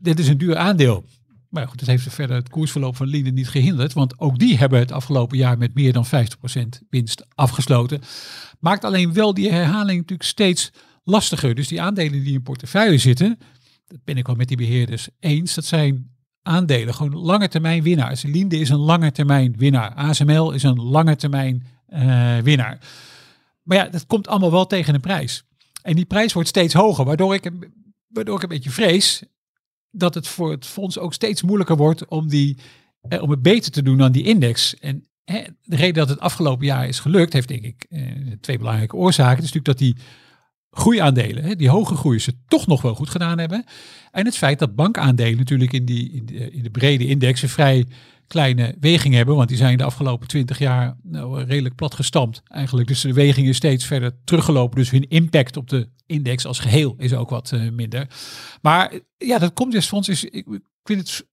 Dit is een duur aandeel. Maar goed, dat heeft verder het koersverloop van Linde niet gehinderd. Want ook die hebben het afgelopen jaar met meer dan 50% winst afgesloten. Maakt alleen wel die herhaling natuurlijk steeds lastiger. Dus die aandelen die in portefeuille zitten, dat ben ik wel met die beheerders eens. Dat zijn aandelen, gewoon lange termijn winnaars. Linde is een lange termijn winnaar. ASML is een lange termijn eh, winnaar. Maar ja, dat komt allemaal wel tegen een prijs. En die prijs wordt steeds hoger, waardoor ik, waardoor ik een beetje vrees dat het voor het fonds ook steeds moeilijker wordt om, die, eh, om het beter te doen dan die index. En hè, de reden dat het afgelopen jaar is gelukt, heeft denk ik eh, twee belangrijke oorzaken. Het is natuurlijk dat die groeiaandelen, hè, die hoge groei, ze toch nog wel goed gedaan hebben. En het feit dat bankaandelen natuurlijk in, die, in, de, in de brede index een vrij kleine weging hebben, want die zijn de afgelopen twintig jaar nou, redelijk plat gestampt eigenlijk. Dus de weging is steeds verder teruggelopen, dus hun impact op de index als geheel is ook wat eh, minder. Maar eh, ja, dat komt dus fonds is, ik, ik vind het,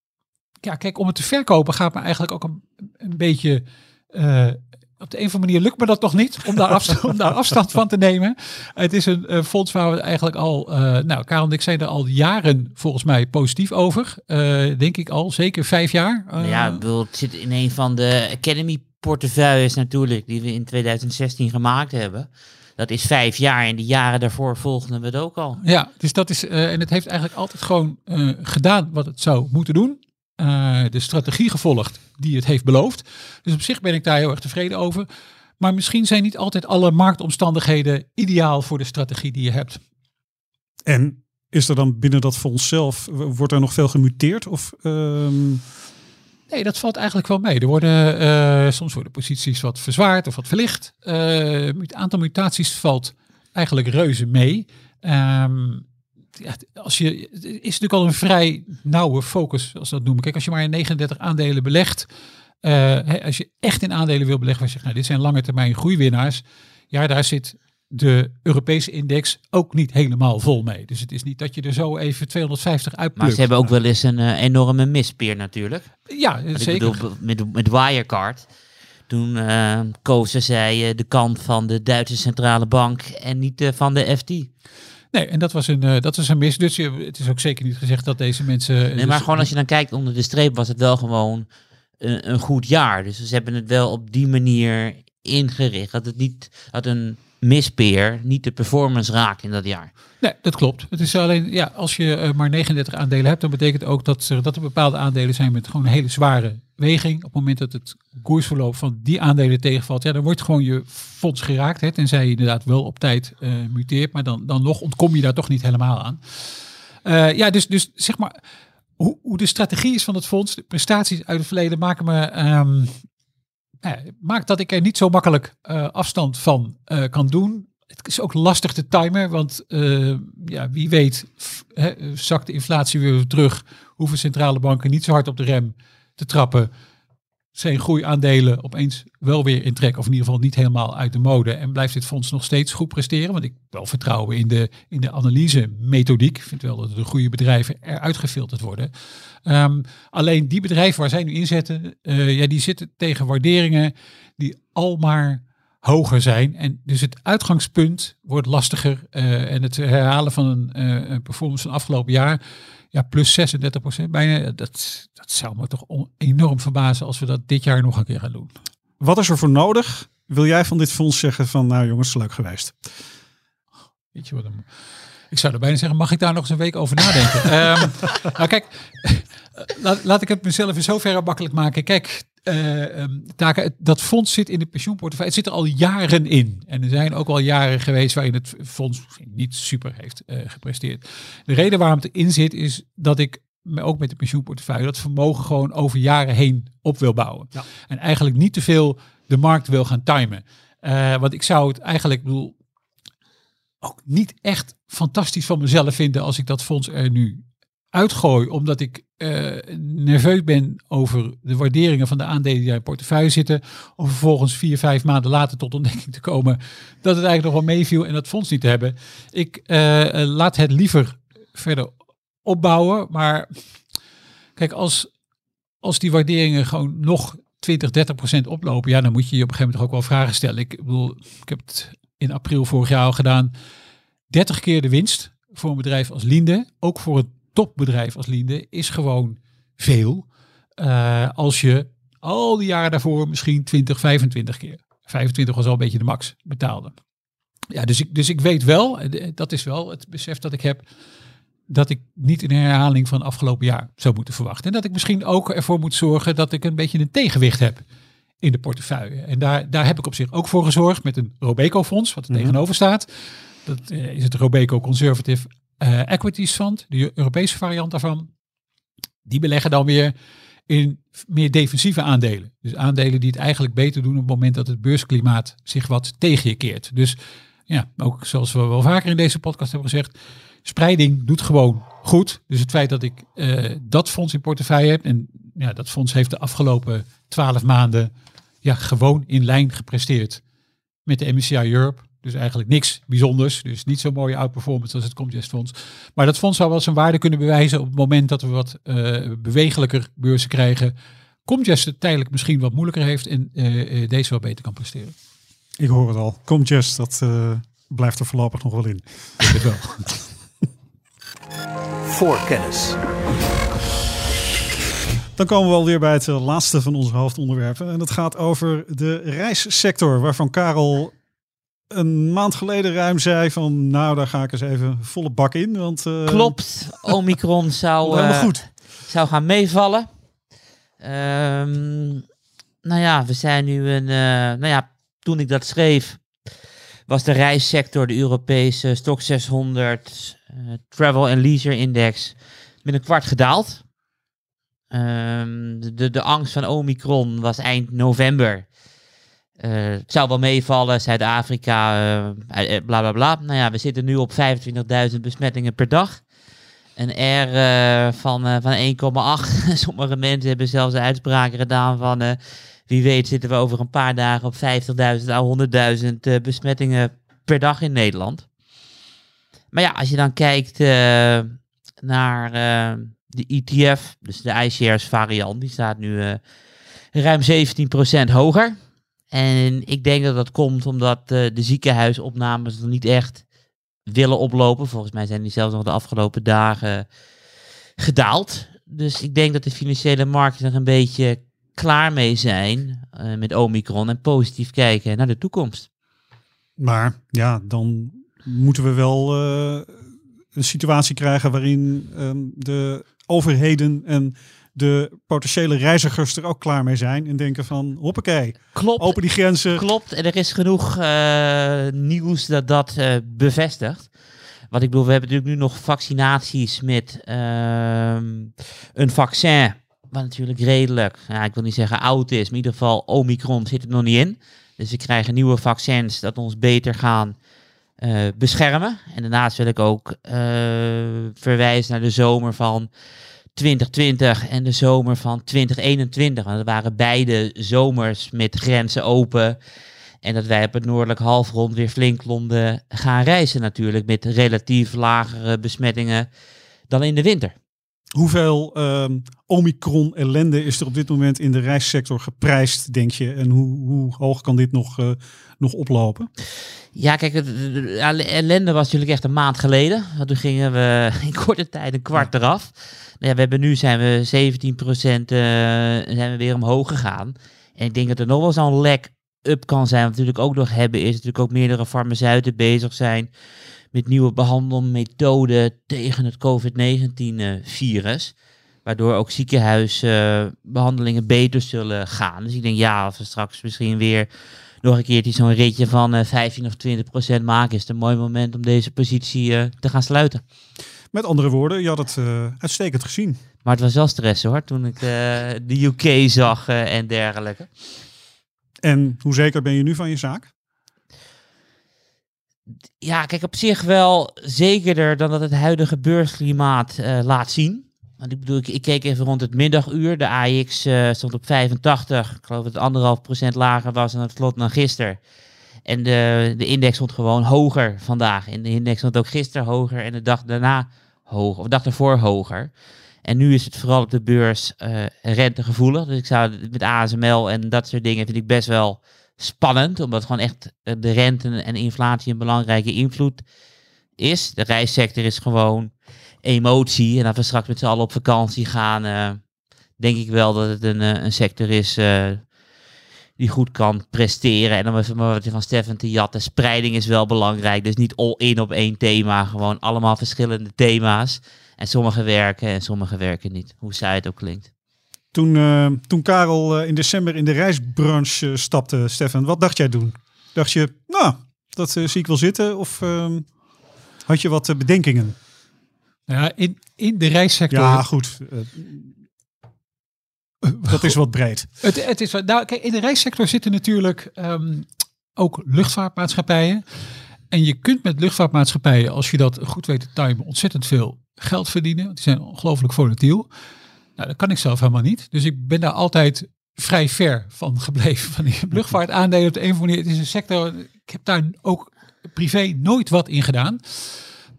ja kijk, om het te verkopen gaat me eigenlijk ook een, beetje, eh, op de een of andere manier lukt me dat toch niet om daar afstand, om daar afstand van te nemen. Het is een fonds waar we eigenlijk al, eh, nou Karel en ik zijn er al jaren volgens mij positief over. Eh, denk ik al, zeker vijf jaar. Eh, ja, ik bedoel, het zit in een van de Academy portefeuilles natuurlijk, die we in 2016 gemaakt hebben. Dat is vijf jaar en die jaren daarvoor volgden we het ook al. Ja, dus dat is, en het heeft eigenlijk altijd gewoon gedaan wat het zou moeten doen. Eh, de strategie gevolgd die het heeft beloofd. Dus op zich ben ik daar heel erg tevreden over. Maar misschien zijn niet altijd alle marktomstandigheden ideaal voor de strategie die je hebt. En is er dan binnen dat fonds zelf, wordt er nog veel gemuteerd? Of, ehm, Nee, dat valt eigenlijk wel mee. Er worden eh, soms worden posities wat verzwaard of wat verlicht. Eh, het aantal mutaties valt eigenlijk reuze mee. Ehm, ja, als je, het is natuurlijk al een vrij nauwe focus, als dat noemen. Kijk, als je maar in 39 aandelen belegt, eh, hè, als je echt in aandelen wil beleggen, waar je zegt, nou, dit zijn lange termijn groeiwinnaars. Ja, daar zit de Europese index ook niet helemaal vol mee. Dus het is niet dat je er zo even 250 uitplukt. Maar ze hebben ook wel eens een eh, enorme mispeer natuurlijk. Ja, zeker. Ik bedoel, met, met Wirecard. Toen eh, kozen zij de kant van de Duitse centrale bank en niet eh, van de FT. Nee, en dat was een, eh, dat was een mis. Dus je, het is ook zeker niet gezegd dat deze mensen... Nee, maar dus- gewoon als je dan kijkt onder de streep was het wel gewoon een, een goed jaar. Dus ze hebben het wel op die manier ingericht. Dat het niet, dat een mispeer niet de performance raakt in dat jaar. Nee, dat klopt. Het is alleen, ja, als je eh, maar 39 aandelen hebt, dan betekent ook dat er, dat er bepaalde aandelen zijn met gewoon hele zware weging. Op het moment dat het koersverloop van die aandelen tegenvalt, ja, dan wordt gewoon je fonds geraakt. Hè, tenzij je inderdaad wel op tijd eh, muteert, maar dan, dan nog ontkom je daar toch niet helemaal aan. Eh, ja, dus, dus zeg maar, hoe, hoe de strategie is van het fonds, de prestaties uit het verleden maken me... ehm, ja, maakt dat ik er niet zo makkelijk eh, afstand van eh, kan doen. Het is ook lastig te timen, want eh, ja, wie weet zakt de inflatie weer terug. Hoeven centrale banken niet zo hard op de rem te trappen. Zijn groeiaandelen opeens wel weer in trek, of in ieder geval niet helemaal uit de mode. En blijft dit fonds nog steeds goed presteren? Want ik wel vertrouwen in de, in de analyse-methodiek. Ik vind wel dat de goede bedrijven eruit gefilterd worden. Ehm, alleen die bedrijven waar zij nu inzetten, eh, ja, die zitten tegen waarderingen die al maar hoger zijn. En dus het uitgangspunt wordt lastiger. eh, en het herhalen van een, eh, performance van afgelopen jaar, ja, plus 36 procent bijna, dat, dat zou me toch enorm verbazen als we dat dit jaar nog een keer gaan doen. Wat is er voor nodig? Wil jij van dit fonds zeggen van, nou jongens, leuk geweest. Weet je wat een- Ik zou er bijna zeggen, mag ik daar nog eens een week over nadenken? Ehm, nou kijk, laat, laat ik het mezelf in zoverre makkelijk maken. Kijk, eh, ehm, dat fonds zit in de pensioenportefeuille. Het zit er al jaren in. En er zijn ook al jaren geweest waarin het fonds niet super heeft eh, gepresteerd. De reden waarom het erin zit is dat ik me ook met de pensioenportefeuille dat vermogen gewoon over jaren heen op wil bouwen. Ja. En eigenlijk niet te veel de markt wil gaan timen. Eh, want ik zou het eigenlijk, bedoel, ook niet echt fantastisch van mezelf vinden als ik dat fonds er nu uitgooi, omdat ik eh, nerveus ben over de waarderingen van de aandelen die in portefeuille zitten, om vervolgens vier, vijf maanden later tot ontdekking te komen dat het eigenlijk nog wel meeviel en dat fonds niet te hebben. Ik eh, eh, laat het liever verder opbouwen, maar kijk, als, als die waarderingen gewoon nog 20, 30 procent oplopen, ja, dan moet je je op een gegeven moment ook wel vragen stellen. Ik bedoel, ik heb het in april vorig jaar al gedaan. 30 keer de winst voor een bedrijf als Linde, ook voor een topbedrijf als Linde, is gewoon veel. Eh, als je al die jaren daarvoor misschien 20, 25 keer. 25 was al een beetje de max betaalde. Ja, dus ik, dus ik weet wel, eh, dat is wel het besef dat ik heb, dat ik niet een herhaling van afgelopen jaar zou moeten verwachten. En dat ik misschien ook ervoor moet zorgen dat ik een beetje een tegenwicht heb in de portefeuille. En daar, daar heb ik op zich ook voor gezorgd met een Robeco-fonds, wat er Mhm. tegenover staat. Dat eh, is het Robeco Conservative eh, Equities Fund, de Europese variant daarvan. Die beleggen dan weer in meer defensieve aandelen. Dus aandelen die het eigenlijk beter doen op het moment dat het beursklimaat zich wat tegen je keert. Dus ja, ook zoals we wel vaker in deze podcast hebben gezegd, spreiding doet gewoon goed. Dus het feit dat ik eh, dat fonds in portefeuille heb en ja, dat fonds heeft de afgelopen twaalf maanden ja, gewoon in lijn gepresteerd met de MSCI Europe. Dus eigenlijk niks bijzonders. Dus niet zo'n mooie outperformance als het Comgest fonds. Maar dat fonds zou wel zijn waarde kunnen bewijzen op het moment dat we wat eh, bewegelijker beurzen krijgen. Comgest het tijdelijk misschien wat moeilijker heeft en eh, eh, deze wel beter kan presteren. Ik hoor het al. Comgest, dat eh, blijft er voorlopig nog wel in. Ik wel. Voorkennis. Dan komen we alweer bij het laatste van onze hoofdonderwerpen. En dat gaat over de reissector, waarvan Karel een maand geleden ruim zei van... nou, daar ga ik eens even volle bak in. Want, eh, Klopt, Omicron zou, eh, goed. zou gaan meevallen. Ehm, nou ja, we zijn nu een. eh, nou ja, toen ik dat schreef, was de reissector, de Europese Stock 600 eh, Travel and Leisure Index, met een kwart gedaald. Ehm, de, de angst van Omicron was eind november. Eh, het zou wel meevallen, Zuid-Afrika, eh, bla bla bla. Nou ja, we zitten nu op 25.000 besmettingen per dag. Een R van, van 1,8. Sommige mensen hebben zelfs uitspraken gedaan van... wie weet zitten we over een paar dagen op 50.000 à 100.000 eh, besmettingen per dag in Nederland. Maar ja, als je dan kijkt naar de ETF, dus de iShares variant, die staat nu ruim 17% hoger. En ik denk dat dat komt omdat eh, de ziekenhuisopnames nog niet echt willen oplopen. Volgens mij zijn die zelfs nog de afgelopen dagen gedaald. Dus ik denk dat de financiële markten er een beetje klaar mee zijn eh, met Omicron en positief kijken naar de toekomst. Maar ja, dan moeten we wel eh, een situatie krijgen waarin ehm, de overheden en de potentiële reizigers er ook klaar mee zijn en denken van hoppakee, Klopt. open die grenzen. Klopt, en er is genoeg eh, nieuws dat dat eh, bevestigt. Wat ik bedoel, we hebben natuurlijk nu nog vaccinaties met ehm, een vaccin, wat natuurlijk redelijk, ja, ik wil niet zeggen oud is, maar in ieder geval Omicron zit er nog niet in. Dus we krijgen nieuwe vaccins dat ons beter gaan eh, beschermen. En daarnaast wil ik ook verwijzen naar de zomer van 2020 en de zomer van 2021. Want dat waren beide zomers met grenzen open. En dat wij op het noordelijk halfrond weer flink konden gaan reizen natuurlijk. Met relatief lagere besmettingen dan in de winter. Hoeveel ehm, Omicron ellende is er op dit moment in de reissector geprijsd, denk je? En hoe, hoe hoog kan dit nog, eh, nog oplopen? Ja, kijk, de- de de ellende was natuurlijk echt een maand geleden. Toen gingen we in korte tijd een kwart eraf. Nou ja, we hebben nu zijn we 17% eh, zijn we weer omhoog gegaan. En ik denk dat er nog wel zo'n lek up kan zijn. Wat we natuurlijk ook nog hebben is natuurlijk ook meerdere farmaceuten bezig zijn met nieuwe behandelmethoden tegen het COVID-19-virus. Waardoor ook ziekenhuisbehandelingen beter zullen gaan. Dus ik denk ja, als we straks misschien weer nog een keertje zo'n ritje van eh 15 of 20 procent maken, is het een mooi moment om deze positie eh, te gaan sluiten. Met andere woorden, je had het eh, uitstekend gezien. Maar het was wel stress hoor, toen ik eh, de UK zag eh, en dergelijke. En hoe zeker ben je nu van je zaak? Ja, kijk, op zich wel zekerder dan dat het huidige beursklimaat eh, laat zien. Ik bedoel, ik, ik keek even rond het middaguur. De AX eh, stond op 85. Ik geloof dat het anderhalf procent lager was aan het slot dan gisteren. En de, de index stond gewoon hoger vandaag. En de index stond ook gisteren hoger en de dag daarna hoger. Of de dag ervoor hoger. En nu is het vooral op de beurs eh rentegevoelig. Dus ik zou met ASML en dat soort dingen vind ik best wel spannend. Omdat gewoon echt eh, de rente en inflatie een belangrijke invloed is. De reissector is gewoon emotie. En als we straks met z'n allen op vakantie gaan, eh, denk ik wel dat het een, eh, een sector is eh, die goed kan presteren. En dan even maar wat van Stefan te jatten. Spreiding is wel belangrijk. Dus niet all in op één thema. Gewoon allemaal verschillende thema's. En sommige werken en sommige werken niet. Hoe saai het ook klinkt. Toen, toen Karel in december in de reisbranche stapte, Stefan, wat dacht jij toen? Dacht je, nou, dat zie ik wel zitten? Of ehm, had je wat bedenkingen? Nou ja, in, in de reissector. Ja, goed. eh, dat is wat breed. Het, het is, nou, kijk, in de reissector zitten natuurlijk ehm, ook luchtvaartmaatschappijen. En je kunt met luchtvaartmaatschappijen, als je dat goed weet te timen, ontzettend veel geld verdienen. Die zijn ongelooflijk volatiel. Nou, dat kan ik zelf helemaal niet. Dus ik ben daar altijd vrij ver van gebleven. Van die luchtvaartaandelen op de een of andere manier. Het is een sector, ik heb daar ook privé nooit wat in gedaan.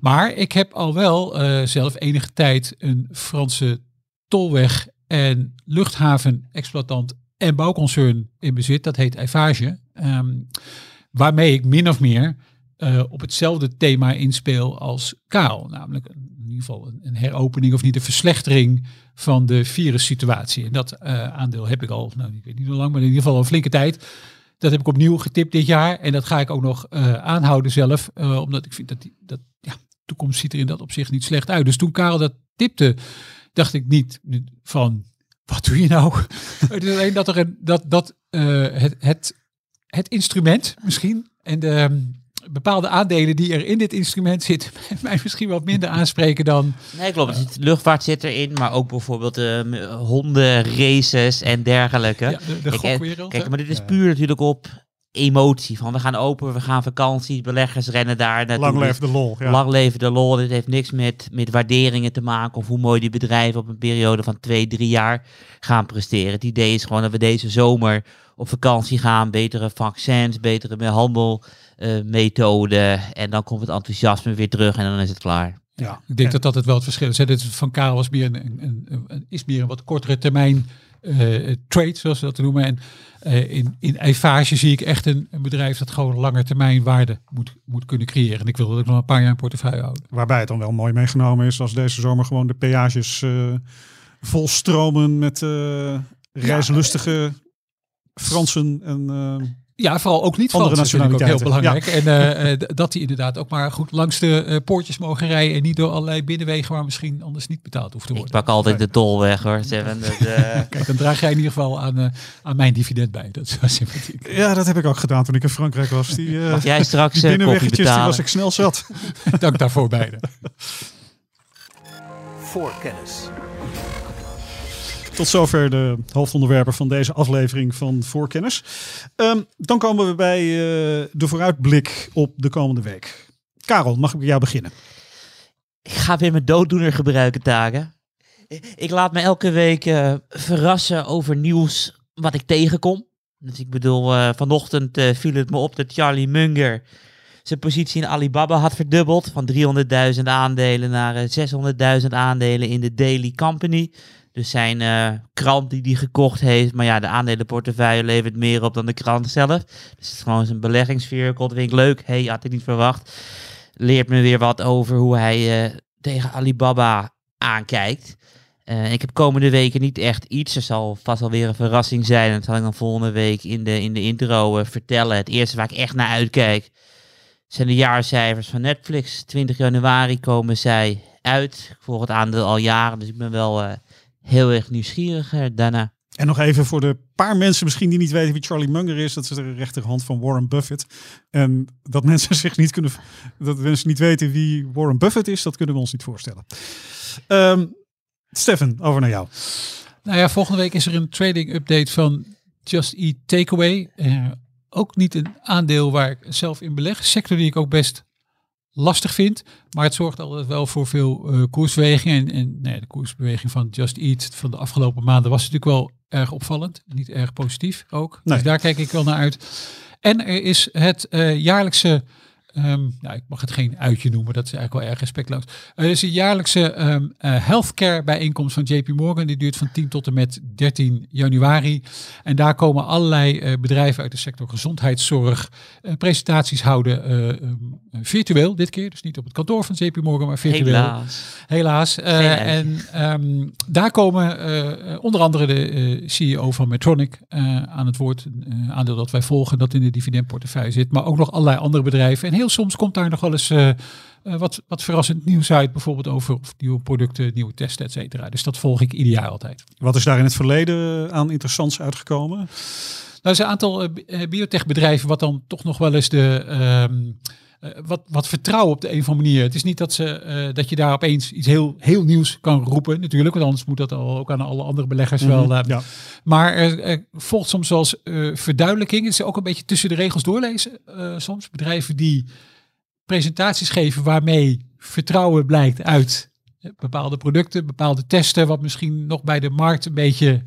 Maar ik heb al wel eh, zelf enige tijd een Franse tolweg en luchthavenexploitant en bouwconcern in bezit. Dat heet Eiffage. Ehm, waarmee ik min of meer eh, op hetzelfde thema inspeel als Kaal. Namelijk in ieder geval een, heropening of niet een verslechtering van de virussituatie. En dat eh, aandeel heb ik al, nou ik weet niet hoe lang, maar in ieder geval een flinke tijd. Dat heb ik opnieuw getipt dit jaar. En dat ga ik ook nog aanhouden zelf. omdat ik vind dat, die, dat toekomst ziet er in dat opzicht niet slecht uit. Dus toen Karel dat tipte, dacht ik niet van, wat doe je nou? het is alleen dat er een, dat, dat eh, het, het, het instrument misschien en de ehm, bepaalde aandelen die er in dit instrument zitten, mij misschien wat minder aanspreken dan. Nee, klopt. Zit- luchtvaart zit erin, maar ook bijvoorbeeld ehm, honden, races en dergelijke. Ja, de, de Kijk. Kijk, maar dit is puur natuurlijk op emotie. Van we gaan open, we gaan vakantie, beleggers rennen daar naartoe. Lang Dus leef de lol. Ja. Lang leven de lol. Dit heeft niks met, met waarderingen te maken of hoe mooi die bedrijven op een periode van twee, drie jaar gaan presteren. Het idee is gewoon dat we deze zomer op vakantie gaan. Betere vaccins, betere behandelmethoden. en dan komt het enthousiasme weer terug en dan is het klaar. ja. Ik denk dat dat het wel het verschil is. hè. Dit is van Karel was meer een, een, een- een- is meer een wat kortere termijn eh, trade, zoals ze dat noemen. En eh, in, in Eifage zie ik echt een, een bedrijf dat gewoon lange termijn waarde moet, moet kunnen creëren. En ik wil dat ook nog een paar jaar in portefeuille houden. Waarbij het dan wel mooi meegenomen is als deze zomer gewoon de peages eh volstromen met eh reislustige Fransen en eh, Ja, vooral ook niet Andere ik ook heel belangrijk. nationaliteiten. En eh, eh, dat die inderdaad ook maar goed langs de eh, poortjes mogen rijden. En niet door allerlei binnenwegen waar misschien anders niet betaald hoeft te Ik worden. pak altijd de tol weg hoor. Dat, eh, Kijk, dan draag jij in ieder geval aan, eh, aan mijn dividend bij. Dat is wel sympathiek. Ja, dat heb ik ook gedaan toen ik in Frankrijk was. Die, eh mag jij straks die binnenweggetjes, die was ik snel zat. Dank daarvoor beide. Voorkennis. Tot zover de hoofdonderwerpen van deze aflevering van Voorkennis. Ehm, dan komen we bij eh, de vooruitblik op de komende week. Karel, mag ik bij jou beginnen? Ik ga weer mijn dooddoener gebruiken, Tagen. Ik laat me elke week eh, verrassen over nieuws wat ik tegenkom. Dus ik bedoel, eh, vanochtend viel het me op dat Charlie Munger zijn positie in Alibaba had verdubbeld. Van 300.000 aandelen naar eh, 600.000 aandelen in de Daily Company. Dus zijn eh, krant die hij gekocht heeft. Maar ja, de aandelenportefeuille levert meer op dan de krant zelf. Dus het is gewoon zijn beleggingsvehicle. Dat vind ik leuk. hey, had ik niet verwacht. Leert me weer wat over hoe hij eh, tegen Alibaba aankijkt. Eh, ik heb komende weken niet echt iets. Er zal vast wel weer een verrassing zijn. Dat zal ik dan volgende week in de, in de intro vertellen. Het eerste waar ik echt naar uitkijk zijn de jaarcijfers van Netflix. 20 januari komen zij uit. Ik volg het aandeel al jaren, dus ik ben wel heel erg nieuwsgierig daarna. En nog even voor de paar mensen misschien die niet weten wie Charlie Munger is. Dat is de rechterhand van Warren Buffett. En dat mensen zich niet kunnen, dat mensen niet weten wie Warren Buffett is, dat kunnen we ons niet voorstellen. Ehm Stefan, over naar jou. Nou ja, volgende week is er een trading update van Just Eat Takeaway. Eh, ook niet een aandeel waar ik zelf in beleg. Sector die ik ook best lastig vind. Maar het zorgt altijd wel voor veel eh koersbeweging. En, en nee, de koersbeweging van Just Eat van de afgelopen maanden was natuurlijk wel erg opvallend. Niet erg positief ook. Nee. Dus daar kijk ik wel naar uit. En er is het eh, jaarlijkse... ehm, nou, ik mag het geen uitje noemen, dat is eigenlijk wel erg respectloos. Er is een jaarlijkse ehm eh, healthcare bijeenkomst van JP Morgan. Die duurt van 10 tot en met 13 januari. En daar komen allerlei eh, bedrijven uit de sector gezondheidszorg eh, presentaties houden. eh, ehm, virtueel dit keer, dus niet op het kantoor van JP Morgan, maar virtueel. Helaas. Helaas. Eh, en daar komen eh, eh, onder andere de eh, CEO van Medtronic eh, aan het woord. Een eh, aandeel dat wij volgen, dat in de dividendportefeuille zit. Maar ook nog allerlei andere bedrijven. En heel soms komt daar nog wel eens eh, eh, wat, wat verrassend nieuws uit. Bijvoorbeeld over of nieuwe producten, nieuwe testen, et cetera. Dus dat volg ik ieder jaar altijd. Wat is daar in het verleden aan interessants uitgekomen? Nou, er zijn een aantal eh, bi- eh, biotechbedrijven wat dan toch nog wel eens de... ehm, eh, wat, wat vertrouwen op de een of andere manier. Het is niet dat, ze, eh, dat je daar opeens iets heel, heel nieuws kan roepen, natuurlijk. Want anders moet dat al, ook aan alle andere beleggers wel. Ja. Maar er, er volgt soms zoals verduidelijking. Het is ook een beetje tussen de regels doorlezen. soms bedrijven die presentaties geven waarmee vertrouwen blijkt uit bepaalde producten, bepaalde testen, wat misschien nog bij de markt een beetje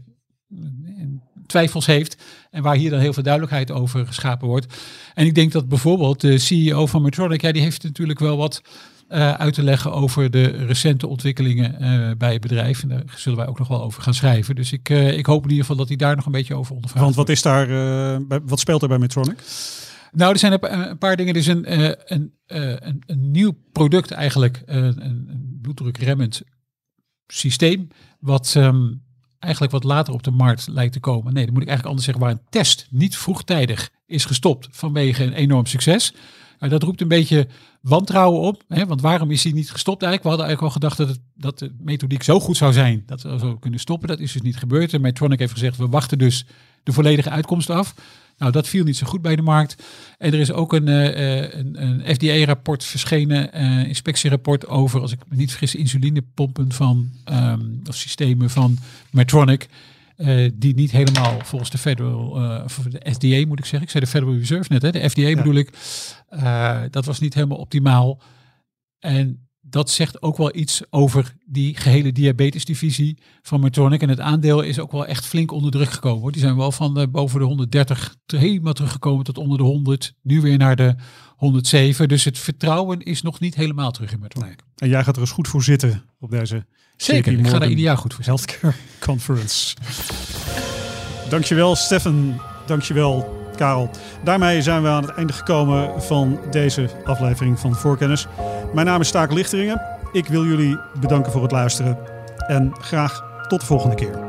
twijfels heeft. En waar hier dan heel veel duidelijkheid over geschapen wordt. En ik denk dat bijvoorbeeld de CEO van Medtronic, ja, die heeft natuurlijk wel wat eh, uit te leggen over de recente ontwikkelingen eh, bij het bedrijf. En daar zullen wij ook nog wel over gaan schrijven. Dus ik, eh, ik hoop in ieder geval dat hij daar nog een beetje over ondervraagt. Want wat is daar, bij, wat speelt er bij Medtronic? Nou, er zijn een, paar dingen. Er is een, een, een, een nieuw product eigenlijk, een, een bloeddrukremmend systeem, wat ehm, eigenlijk wat later op de markt lijkt te komen. Nee, dat moet ik eigenlijk anders zeggen, waar een test niet vroegtijdig is gestopt vanwege een enorm succes. Nou, dat roept een beetje wantrouwen op. Hè? Want waarom is hij niet gestopt eigenlijk? We hadden eigenlijk al gedacht dat, het, dat de methodiek zo goed zou zijn dat we zo kunnen stoppen. Dat is dus niet gebeurd. En Medtronic heeft gezegd, we wachten dus de volledige uitkomst af. Nou, dat viel niet zo goed bij de markt. En er is ook een, eh, eh, een, een FDA-rapport verschenen, eh inspectierapport over, als ik me niet vergis, insulinepompen van, ehm, of systemen van Medtronic. die niet helemaal volgens de Federal, of de FDA moet ik zeggen. Ik zei de Federal Reserve net, hè? de FDA bedoel ik. Dat was niet helemaal optimaal. En dat zegt ook wel iets over die gehele diabetesdivisie van Medtronic. En het aandeel is ook wel echt flink onder druk gekomen. Hoor. Die zijn wel van eh, boven de 130 te- helemaal teruggekomen tot onder de 100. Nu weer naar de 107. Dus het vertrouwen is nog niet helemaal terug in Medtronic. En jij gaat er eens goed voor zitten op deze Zeker, ik ga daar ieder jaar goed voor zitten. Healthcare Conference. Dankjewel Stefan, dankjewel Karel. Daarmee zijn we aan het einde gekomen van deze aflevering van Voorkennis. Mijn naam is Staak Lichteringen. Ik wil jullie bedanken voor het luisteren en graag tot de volgende keer.